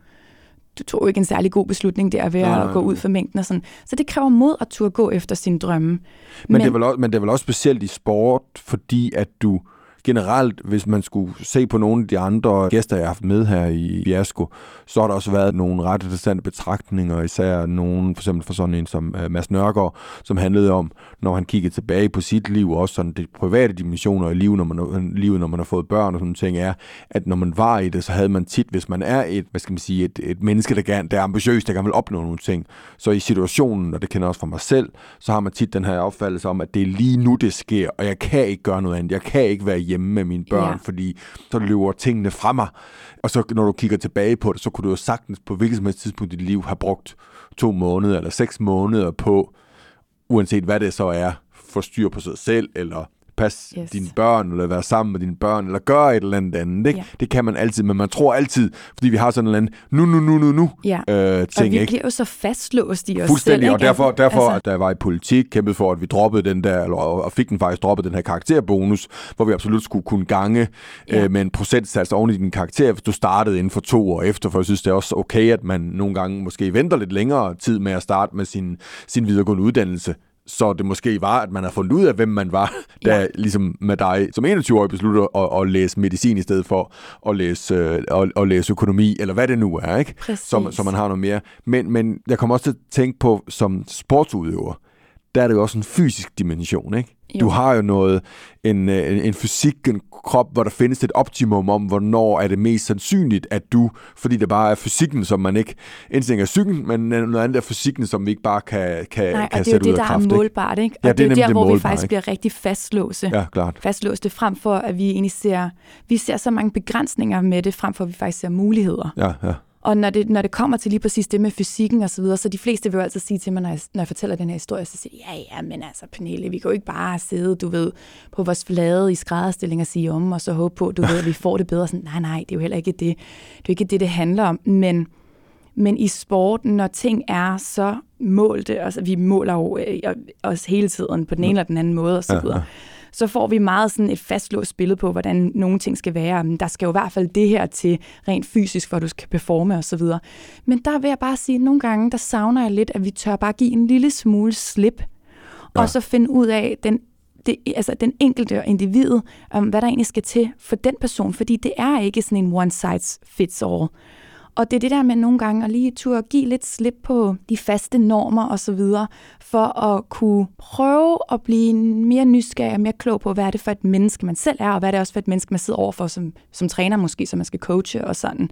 du tog ikke en særlig god beslutning der ved Nej, at gå ud for mængden og sådan. Så det kræver mod at turde gå efter sine drømme. Men, men, det er vel også, men det er vel også specielt i sport, fordi at du generelt, hvis man skulle se på nogle af de andre gæster, jeg har haft med her i Fiasko, så har der også været nogle ret interessante betragtninger, især nogen, for eksempel for sådan en som øh, Mads Nørgaard, som handlede om, når han kiggede tilbage på sit liv, også sådan de private dimensioner i livet, når man, øh, livet, når man har fået børn og sådan ting, er, at når man var i det, så havde man tit, hvis man er et, hvad skal man sige, et, et menneske, der, gerne, der er ambitiøs, der gerne vil opnå nogle ting, så i situationen, og det kender jeg også fra mig selv, så har man tit den her opfattelse om, at det er lige nu, det sker, og jeg kan ikke gøre noget andet. Jeg kan ikke være hjemme med mine børn, Ja. fordi så løber tingene fra mig. Og så når du kigger tilbage på det, så kunne du jo sagtens på hvilket som helst tidspunkt i dit liv have brugt to måneder eller seks måneder på, uanset hvad det så er, få styr på sig selv, eller passe Yes. dine børn, eller være sammen med dine børn, eller gøre et eller andet andet. Ikke? Ja. Det kan man altid, men man tror altid, fordi vi har sådan en eller anden nu, nu, nu, nu, nu Ja. øh, og ting, vi ikke? bliver jo så fastlåst i os Fuldstændig, selv. og derfor, derfor altså, altså, da jeg var i politik, kæmpede for, at vi droppede den der, eller, og fik den faktisk droppet den her karakterbonus, hvor vi absolut skulle kunne gange ja. øh, med en procentsats oven i din karakter, hvis du startede inden for to år efter, for jeg synes, det er også okay, at man nogle gange måske venter lidt længere tid med at starte med sin, sin videregående uddannelse, så det måske var, at man har fundet ud af, hvem man var, da Ja. ligesom med dig som 21-årig beslutter at, at læse medicin i stedet for at læse, øh, at, at læse økonomi, eller hvad det nu er, ikke? Præcis. Så, så man har noget mere. Men, men jeg kommer også til at tænke på, som sportsudøver, der er det jo også en fysisk dimension, ikke? Jo. Du har jo noget, en, øh, en, en fysik, en krop, hvor der findes et optimum om, hvornår er det mest sandsynligt, at du, fordi det bare er fysikken, som man ikke, en ting er psyken, men noget andet er fysikken, som vi ikke bare kan, kan, Nej, kan og det er jo sætte ud det, af der kraft. er målbart, ikke? Og Ja, det, det er er jo nemlig der, det hvor vi målbare, faktisk ikke? bliver rigtig fastlåse. Ja, klart. fastlåste, frem for at vi egentlig ser, vi ser så mange begrænsninger med det, frem for at vi faktisk ser muligheder. Ja, ja. Og når det, når det kommer til lige præcis det med fysikken og så videre, så de fleste vil jo altid sige til mig, når jeg, når jeg fortæller den her historie, så siger de, ja, ja, men altså, Pernille, vi kan jo ikke bare sidde, du ved, på vores flade i skrædderstilling og sige om, og så håbe på, du ved, at vi får det bedre. Sådan, nej, nej, det er jo heller ikke det. Det er jo ikke det, det handler om. Men, men i sporten, når ting er så målte, altså vi måler jo øh, os hele tiden på den ene eller den anden måde og så videre, ja, ja så får vi meget sådan et fastlåst billede på, hvordan nogle ting skal være. Men der skal jo i hvert fald det her til rent fysisk, at du skal performe og så videre. Men der vil jeg bare sige, at nogle gange, der savner jeg lidt, at vi tør bare give en lille smule slip, ja. og så finde ud af den det, altså den enkelte individ, um, hvad der egentlig skal til for den person, fordi det er ikke sådan en one size fits all. Og det er det der med nogle gange at lige turde give lidt slip på de faste normer og så videre, for at kunne prøve at blive mere nysgerrig og mere klog på, hvad er det for et menneske, man selv er, og hvad er det også for et menneske, man sidder overfor som, som træner måske, som man skal coache og sådan.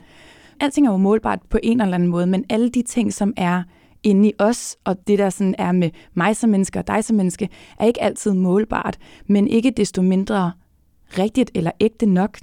Alting er jo målbart på en eller anden måde, men alle de ting, som er inde i os, og det der sådan er med mig som menneske og dig som menneske, er ikke altid målbart, men ikke desto mindre rigtigt eller ægte nok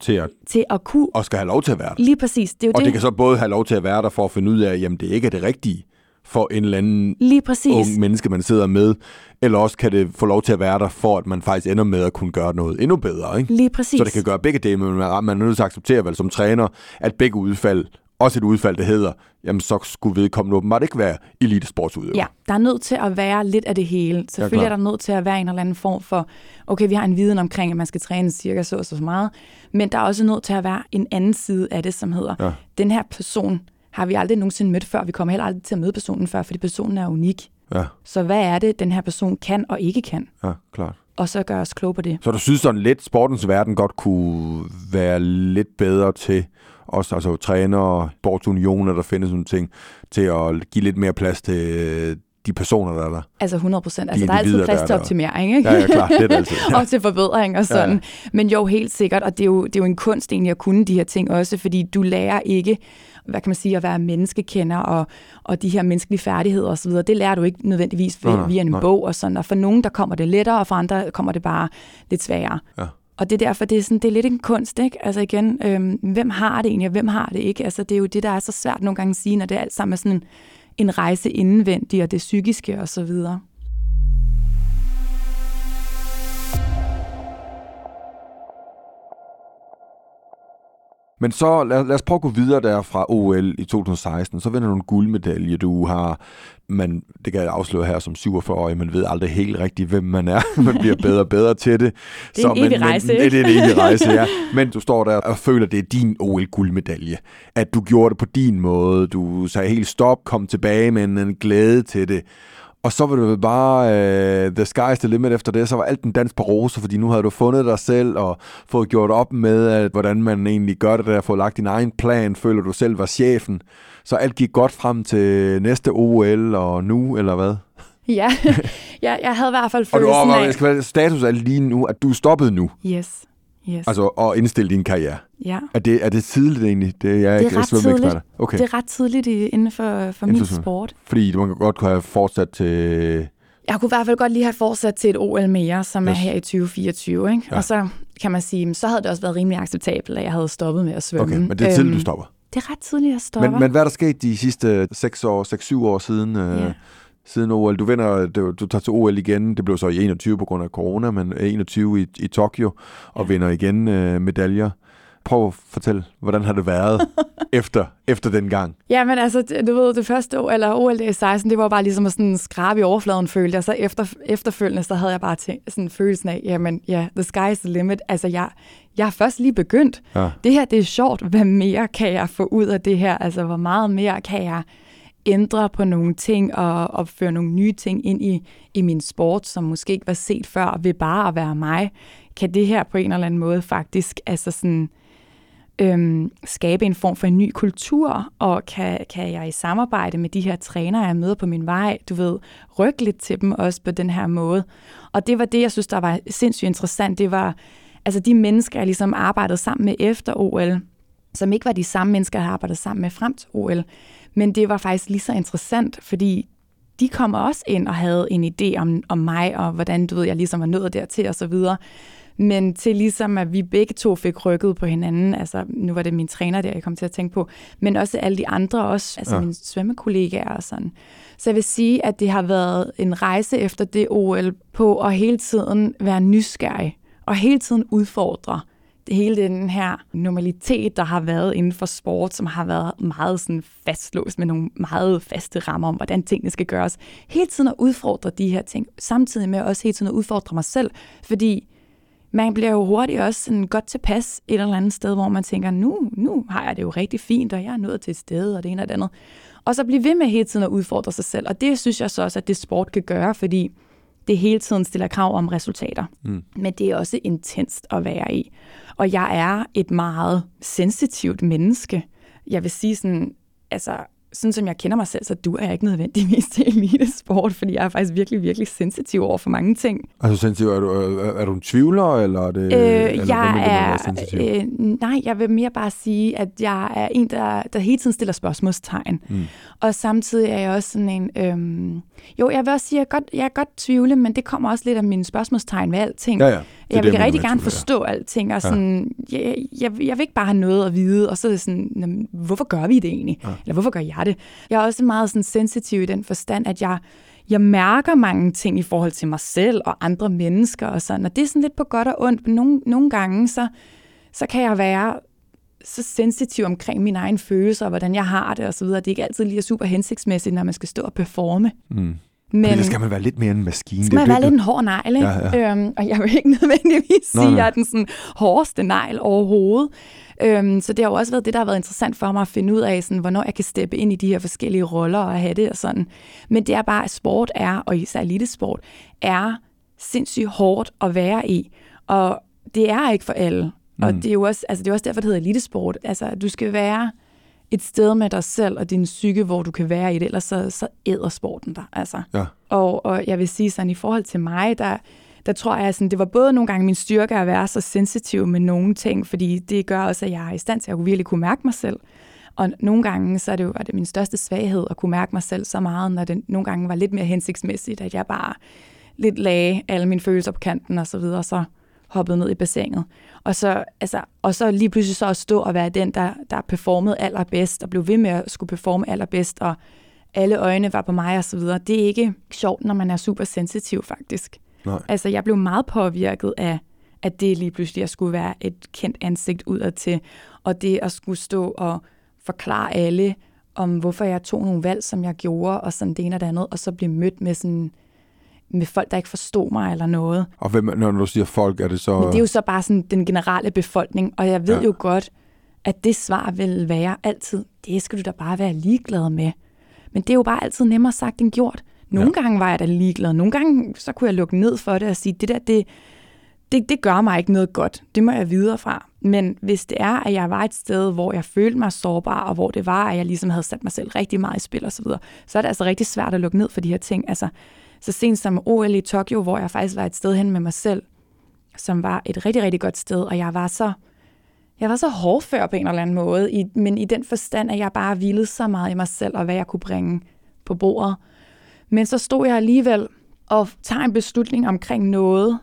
til at, til at kunne... Og skal have lov til at være der. Lige præcis. Det er jo og det. det kan så både have lov til at være der for at finde ud af, at jamen, det ikke er det rigtige for en eller anden Lige præcis. ung menneske, man sidder med. Eller også kan det få lov til at være der, for at man faktisk ender med at kunne gøre noget endnu bedre. Ikke? Lige præcis. Så det kan gøre begge dele, men man er nødt til at acceptere vel som træner, at begge udfald også et udfald, der hedder, jamen så skulle vedkommende åbenbart ikke være elitesportsudøver. Ja, der er nødt til at være lidt af det hele. Selvfølgelig ja, er der nødt til at være en eller anden form for, okay, vi har en viden omkring, at man skal træne cirka så og så meget, men der er også nødt til at være en anden side af det, som hedder, ja. den her person har vi aldrig nogensinde mødt før, vi kommer heller aldrig til at møde personen før, fordi personen er unik. Ja. Så hvad er det, den her person kan og ikke kan? Ja, klart. Og så gør os klog på det. Så du synes sådan lidt, sportens verden godt kunne være lidt bedre til også altså trænere, sportsunioner, der findes sådan ting, til at give lidt mere plads til øh, de personer, der er der. Altså 100 procent. Altså, der er altid plads til optimering, ikke? Ja, ja, klart. Det er det altid. Ja. og til forbedring og sådan. Ja. Men jo, helt sikkert. Og det er jo, det er jo en kunst egentlig at kunne de her ting også, fordi du lærer ikke hvad kan man sige, at være menneskekender og, og de her menneskelige færdigheder osv., det lærer du ikke nødvendigvis via, via en nej. bog og sådan. Og for nogen, der kommer det lettere, og for andre kommer det bare lidt sværere. Ja. Og det er derfor, det er, sådan, det er lidt en kunst, ikke? Altså igen, øhm, hvem har det egentlig, og hvem har det ikke? Altså det er jo det, der er så svært nogle gange at sige, når det alt sammen er sådan en, en rejse indvendig, og det psykiske og så videre. Men så lad, lad os prøve at gå videre der fra OL i 2016. Så vinder du en guldmedalje. Du har, man, det kan jeg afsløre her som 47-årig, man ved aldrig helt rigtigt, hvem man er. man bliver bedre og bedre til det. Det er så, en evig rejse, men? Det er en evig rejse, ja. Men du står der og føler, at det er din OL-guldmedalje. At du gjorde det på din måde. Du sagde helt stop, kom tilbage med en, en glæde til det. Og så var det bare uh, the sky's the limit efter det. Så var alt en dans på rose, fordi nu havde du fundet dig selv og fået gjort op med, at, hvordan man egentlig gør det der, fået lagt din egen plan, føler du selv var chefen. Så alt gik godt frem til næste OL og nu, eller hvad? Ja, jeg, jeg havde i hvert fald følelsen og du, af... Og være status er lige nu, at du er stoppet nu. Yes. Yes. Altså at indstille din karriere. Ja. Er det, er det tidligt egentlig? Det, jeg er, det er ikke ret tidligt. Okay. Det er ret tidligt inden for, for min sport. Fordi man godt kunne have fortsat til... Jeg kunne i hvert fald godt lige have fortsat til et OL mere, som yes. er her i 2024. Ikke? Ja. Og så kan man sige, så havde det også været rimelig acceptabelt, at jeg havde stoppet med at svømme. Okay, men det er tidligt, øhm, du stopper. Det er ret tidligt, at stoppe. Men, men hvad er der sket de sidste 6 år, 6-7 år siden? Øh, ja siden OL. Du vinder, du, du tager til OL igen. Det blev så i 21 på grund af corona, men 21 i, i Tokyo og vinder igen øh, medaljer. Prøv at fortælle, hvordan har det været efter, efter den gang? Ja, men altså, du ved, det første år, eller OL i 16, det var bare ligesom sådan en skrab i overfladen, følte jeg. Så efter, efterfølgende, så havde jeg bare tænkt, sådan følelsen af, jamen, ja, the sky is the limit. Altså, jeg, jeg har først lige begyndt. Ja. Det her, det er sjovt. Hvad mere kan jeg få ud af det her? Altså, hvor meget mere kan jeg ændre på nogle ting og, og føre nogle nye ting ind i, i min sport, som måske ikke var set før, ved bare at være mig, kan det her på en eller anden måde faktisk altså sådan, øhm, skabe en form for en ny kultur, og kan, kan jeg i samarbejde med de her trænere, jeg møder på min vej, du ved, rykke lidt til dem også på den her måde. Og det var det, jeg synes, der var sindssygt interessant. Det var altså de mennesker, jeg ligesom arbejdede sammen med efter OL, som ikke var de samme mennesker, jeg havde arbejdet sammen med frem til OL. Men det var faktisk lige så interessant, fordi de kom også ind og havde en idé om, om mig, og hvordan du ved, jeg ligesom var nået dertil og så videre. Men til ligesom, at vi begge to fik rykket på hinanden, altså nu var det min træner der, jeg kom til at tænke på, men også alle de andre også, altså ja. mine svømmekollegaer og sådan. Så jeg vil sige, at det har været en rejse efter det OL på at hele tiden være nysgerrig og hele tiden udfordre hele den her normalitet, der har været inden for sport, som har været meget sådan fastlåst med nogle meget faste rammer om, hvordan tingene skal gøres. Hele tiden at udfordre de her ting, samtidig med også hele tiden at udfordre mig selv, fordi man bliver jo hurtigt også sådan godt tilpas et eller andet sted, hvor man tænker, nu, nu har jeg det jo rigtig fint, og jeg er nået til et sted, og det ene og det andet. Og så blive ved med hele tiden at udfordre sig selv, og det synes jeg så også, at det sport kan gøre, fordi det hele tiden stiller krav om resultater. Mm. Men det er også intenst at være i. Og jeg er et meget sensitivt menneske. Jeg vil sige sådan, altså sådan som jeg kender mig selv, så du er jeg ikke nødvendigvis til elitesport, fordi jeg er faktisk virkelig, virkelig sensitiv over for mange ting. Altså sensitiv, er du, er, er du en tvivler, eller er det... Øh, eller jeg er, øh, nej, jeg vil mere bare sige, at jeg er en, der, der hele tiden stiller spørgsmålstegn. Mm. Og samtidig er jeg også sådan en... Øhm, jo, jeg vil også sige, at jeg, godt, jeg er godt tvivle, men det kommer også lidt af mine spørgsmålstegn med alting. Ja, ja. Jeg vil det, rigtig gerne forstå ja. alting, og sådan, ja. jeg, jeg, jeg vil ikke bare have noget at vide, og så er det sådan, hvorfor gør vi det egentlig? Ja. Eller hvorfor gør jeg det? Jeg er også meget sådan sensitiv i den forstand, at jeg, jeg mærker mange ting i forhold til mig selv og andre mennesker og sådan, og det er sådan lidt på godt og ondt, men nogle, nogle gange, så, så kan jeg være så sensitiv omkring mine egne følelser, og hvordan jeg har det og så videre. Det er ikke altid lige super hensigtsmæssigt, når man skal stå og performe. Mm. Men Fordi der skal man være lidt mere en maskine. Skal man være lidt en hård negl, ikke? Ja, ja. Øhm, og jeg vil ikke nødvendigvis sige, at jeg er den sådan, hårdeste negl overhovedet. Øhm, så det har jo også været det, der har været interessant for mig at finde ud af, sådan, hvornår jeg kan steppe ind i de her forskellige roller og have det og sådan. Men det er bare, at sport er, og især elitesport, er sindssygt hårdt at være i. Og det er ikke for alle. Mm. Og det er jo også, altså, det er også derfor, det hedder elitesport. Altså, du skal være et sted med dig selv og din psyke, hvor du kan være i det, ellers så, så æder sporten dig. Altså. Ja. Og, og jeg vil sige sådan, i forhold til mig, der, der tror jeg, sådan, det var både nogle gange min styrke at være så sensitiv med nogle ting, fordi det gør også, at jeg er i stand til at virkelig kunne mærke mig selv. Og nogle gange, så er det jo var det min største svaghed at kunne mærke mig selv så meget, når det nogle gange var lidt mere hensigtsmæssigt, at jeg bare lidt lagde alle mine følelser på kanten og så videre, så hoppede ned i bassinet. Og så, altså, og så lige pludselig så at stå og være den, der, der performede allerbedst, og blev ved med at skulle performe allerbedst, og alle øjne var på mig og så videre. Det er ikke sjovt, når man er super sensitiv, faktisk. Nej. Altså, jeg blev meget påvirket af, at det lige pludselig at skulle være et kendt ansigt udad til, og det at skulle stå og forklare alle om, hvorfor jeg tog nogle valg, som jeg gjorde, og sådan det ene og det andet, og så blive mødt med sådan med folk, der ikke forstod mig eller noget. Og hvem, når du siger folk, er det så... Men det er jo så bare sådan den generelle befolkning, og jeg ved ja. jo godt, at det svar vil være altid, det skal du da bare være ligeglad med. Men det er jo bare altid nemmere sagt end gjort. Nogle ja. gange var jeg da ligeglad, nogle gange så kunne jeg lukke ned for det og sige, det der, det, det, det gør mig ikke noget godt. Det må jeg videre fra. Men hvis det er, at jeg var et sted, hvor jeg følte mig sårbar, og hvor det var, at jeg ligesom havde sat mig selv rigtig meget i spil osv., så, videre, så er det altså rigtig svært at lukke ned for de her ting. Altså, så sent som OL i Tokyo, hvor jeg faktisk var et sted hen med mig selv, som var et rigtig, rigtig godt sted, og jeg var så jeg var så hårdfør på en eller anden måde, i, men i den forstand, at jeg bare hvilede så meget i mig selv, og hvad jeg kunne bringe på bordet. Men så stod jeg alligevel og tager en beslutning omkring noget,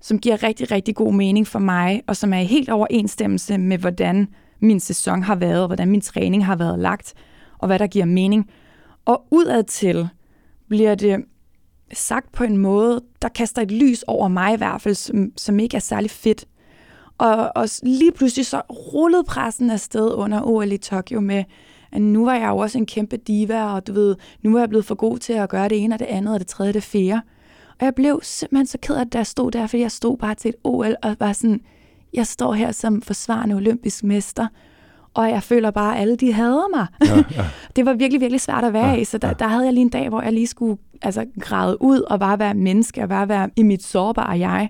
som giver rigtig, rigtig god mening for mig, og som er helt overensstemmelse med, hvordan min sæson har været, og hvordan min træning har været lagt, og hvad der giver mening. Og udadtil bliver det sagt på en måde, der kaster et lys over mig i hvert fald, som, som ikke er særlig fedt. Og, og lige pludselig så rullede pressen afsted under OL i Tokyo med, at nu var jeg jo også en kæmpe diva, og du ved, nu var jeg blevet for god til at gøre det ene og det andet, og det tredje og det fjerde. Og jeg blev simpelthen så ked af, at jeg stod der, fordi jeg stod bare til et OL, og var sådan, jeg står her som forsvarende olympisk mester, og jeg føler bare, at alle de hader mig. Ja, ja. det var virkelig, virkelig svært at være ja, i, så der, ja. der havde jeg lige en dag, hvor jeg lige skulle altså, græde ud og bare være menneske, og bare være i mit sårbare jeg.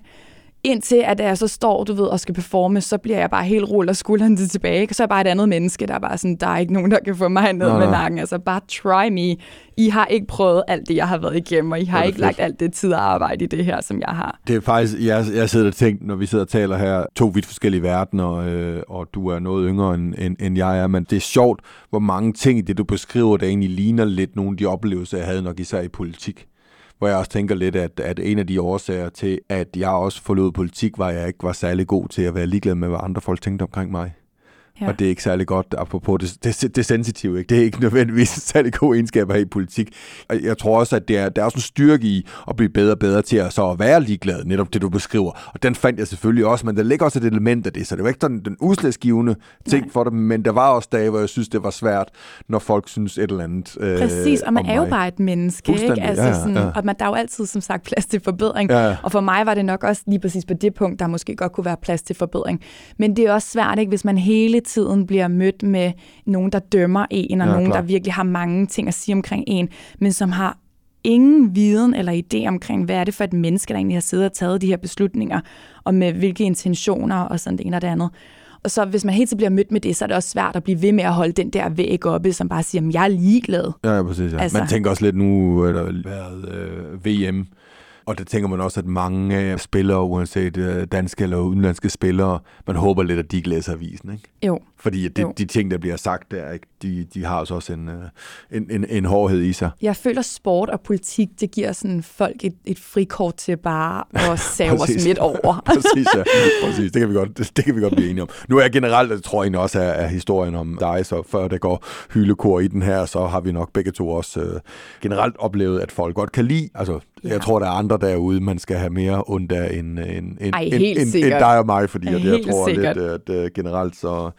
Indtil at jeg så står, du ved, og skal performe, så bliver jeg bare helt rullet og skulderen til tilbage. Så er jeg bare et andet menneske, der er bare sådan, der er ikke nogen, der kan få mig ned nej, med nakken. Altså bare try me. I har ikke prøvet alt det, jeg har været igennem, og I har ikke fedt. lagt alt det tid og arbejde i det her, som jeg har. Det er faktisk, jeg, jeg sidder og tænker, når vi sidder og taler her, to vidt forskellige verdener, øh, og du er noget yngre, end, end, end jeg er, men det er sjovt, hvor mange ting i det, du beskriver, der egentlig ligner lidt nogle af de oplevelser, jeg havde nok især i politik hvor jeg også tænker lidt, at, at en af de årsager til, at jeg også forlod politik, var, at jeg ikke var særlig god til at være ligeglad med, hvad andre folk tænkte omkring mig. Ja. Og det er ikke særlig godt, apropos det, det, det sensitive. Ikke? Det er ikke nødvendigvis en særlig god egenskab at have i politik. Og jeg tror også, at det er, der er også en styrke i at blive bedre og bedre til at, så at være ligeglad, netop det du beskriver. Og den fandt jeg selvfølgelig også, men der ligger også et element af det, så det var ikke sådan den udslagsgivende ting Nej. for det, men der var også dage, hvor jeg synes, det var svært, når folk synes et eller andet øh, Præcis, og man er jo bare et menneske. Ikke? Altså ja, sådan, ja. Og man, der er jo altid, som sagt, plads til forbedring. Ja. Og for mig var det nok også lige præcis på det punkt, der måske godt kunne være plads til forbedring. Men det er også svært, ikke, hvis man hele tiden bliver mødt med nogen, der dømmer en, og ja, nogen, klar. der virkelig har mange ting at sige omkring en, men som har ingen viden eller idé omkring, hvad er det for et menneske, der egentlig har siddet og taget de her beslutninger, og med hvilke intentioner og sådan det ene og det andet. Og så hvis man helt tiden bliver mødt med det, så er det også svært at blive ved med at holde den der væg oppe, som bare siger, at jeg er ligeglad. Ja, ja præcis. Ja. Altså, man tænker også lidt nu, at der har været øh, VM, og der tænker man også, at mange spillere, uanset øh, danske eller udenlandske spillere, man håber lidt, at de ikke læser avisen, ikke? Jo. Fordi de, de ting, der bliver sagt der, ikke? De, de har også en, øh, en, en, en hårdhed i sig. Jeg føler, sport og politik, det giver sådan folk et, et frikort til bare at save os midt over. præcis, ja. præcis. Det kan, vi godt, det, det kan vi godt blive enige om. Nu er jeg generelt, jeg tror jeg også, er, er historien om dig, så før det går hylekor i den her, så har vi nok begge to også øh, generelt oplevet, at folk godt kan lide. Altså, ja. jeg tror, der er andre derude, man skal have mere ondt af end, end, end, Ej, end, end, end dig og mig, fordi Ej, jeg, jeg tror sikkert. lidt, at, at generelt så Øh,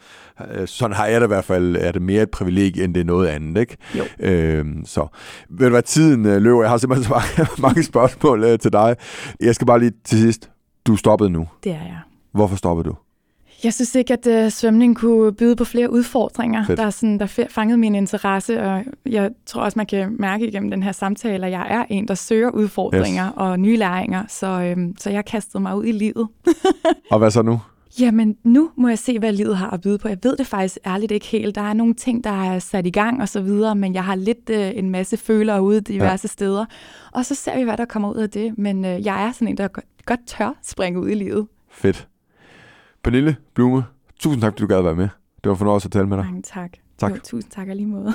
sådan har jeg det i hvert fald, er det mere et privilegie, end det er noget andet, ikke? Jo. Øhm, så ved du hvad, tiden øh, løber. Jeg har simpelthen så mange, mange spørgsmål øh, til dig. Jeg skal bare lige til sidst. Du stoppede nu. Det er jeg. Hvorfor stoppede du? Jeg synes ikke, at uh, svømning kunne byde på flere udfordringer, Fedt. der, sådan, der fangede min interesse, og jeg tror også, man kan mærke igennem den her samtale, at jeg er en, der søger udfordringer yes. og nye læringer, så, øhm, så jeg kastede mig ud i livet. og hvad så nu? Jamen, nu må jeg se, hvad livet har at byde på. Jeg ved det faktisk ærligt ikke helt. Der er nogle ting, der er sat i gang og så videre, men jeg har lidt øh, en masse følere ude diverse ja. steder. Og så ser vi, hvad der kommer ud af det. Men øh, jeg er sådan en, der godt tør springe ud i livet. Fedt. Pernille Blume, tusind tak, fordi du gad at være med. Det var en fornøjelse at tale med dig. Mange tak. Tak. Jo, tusind tak lige måde.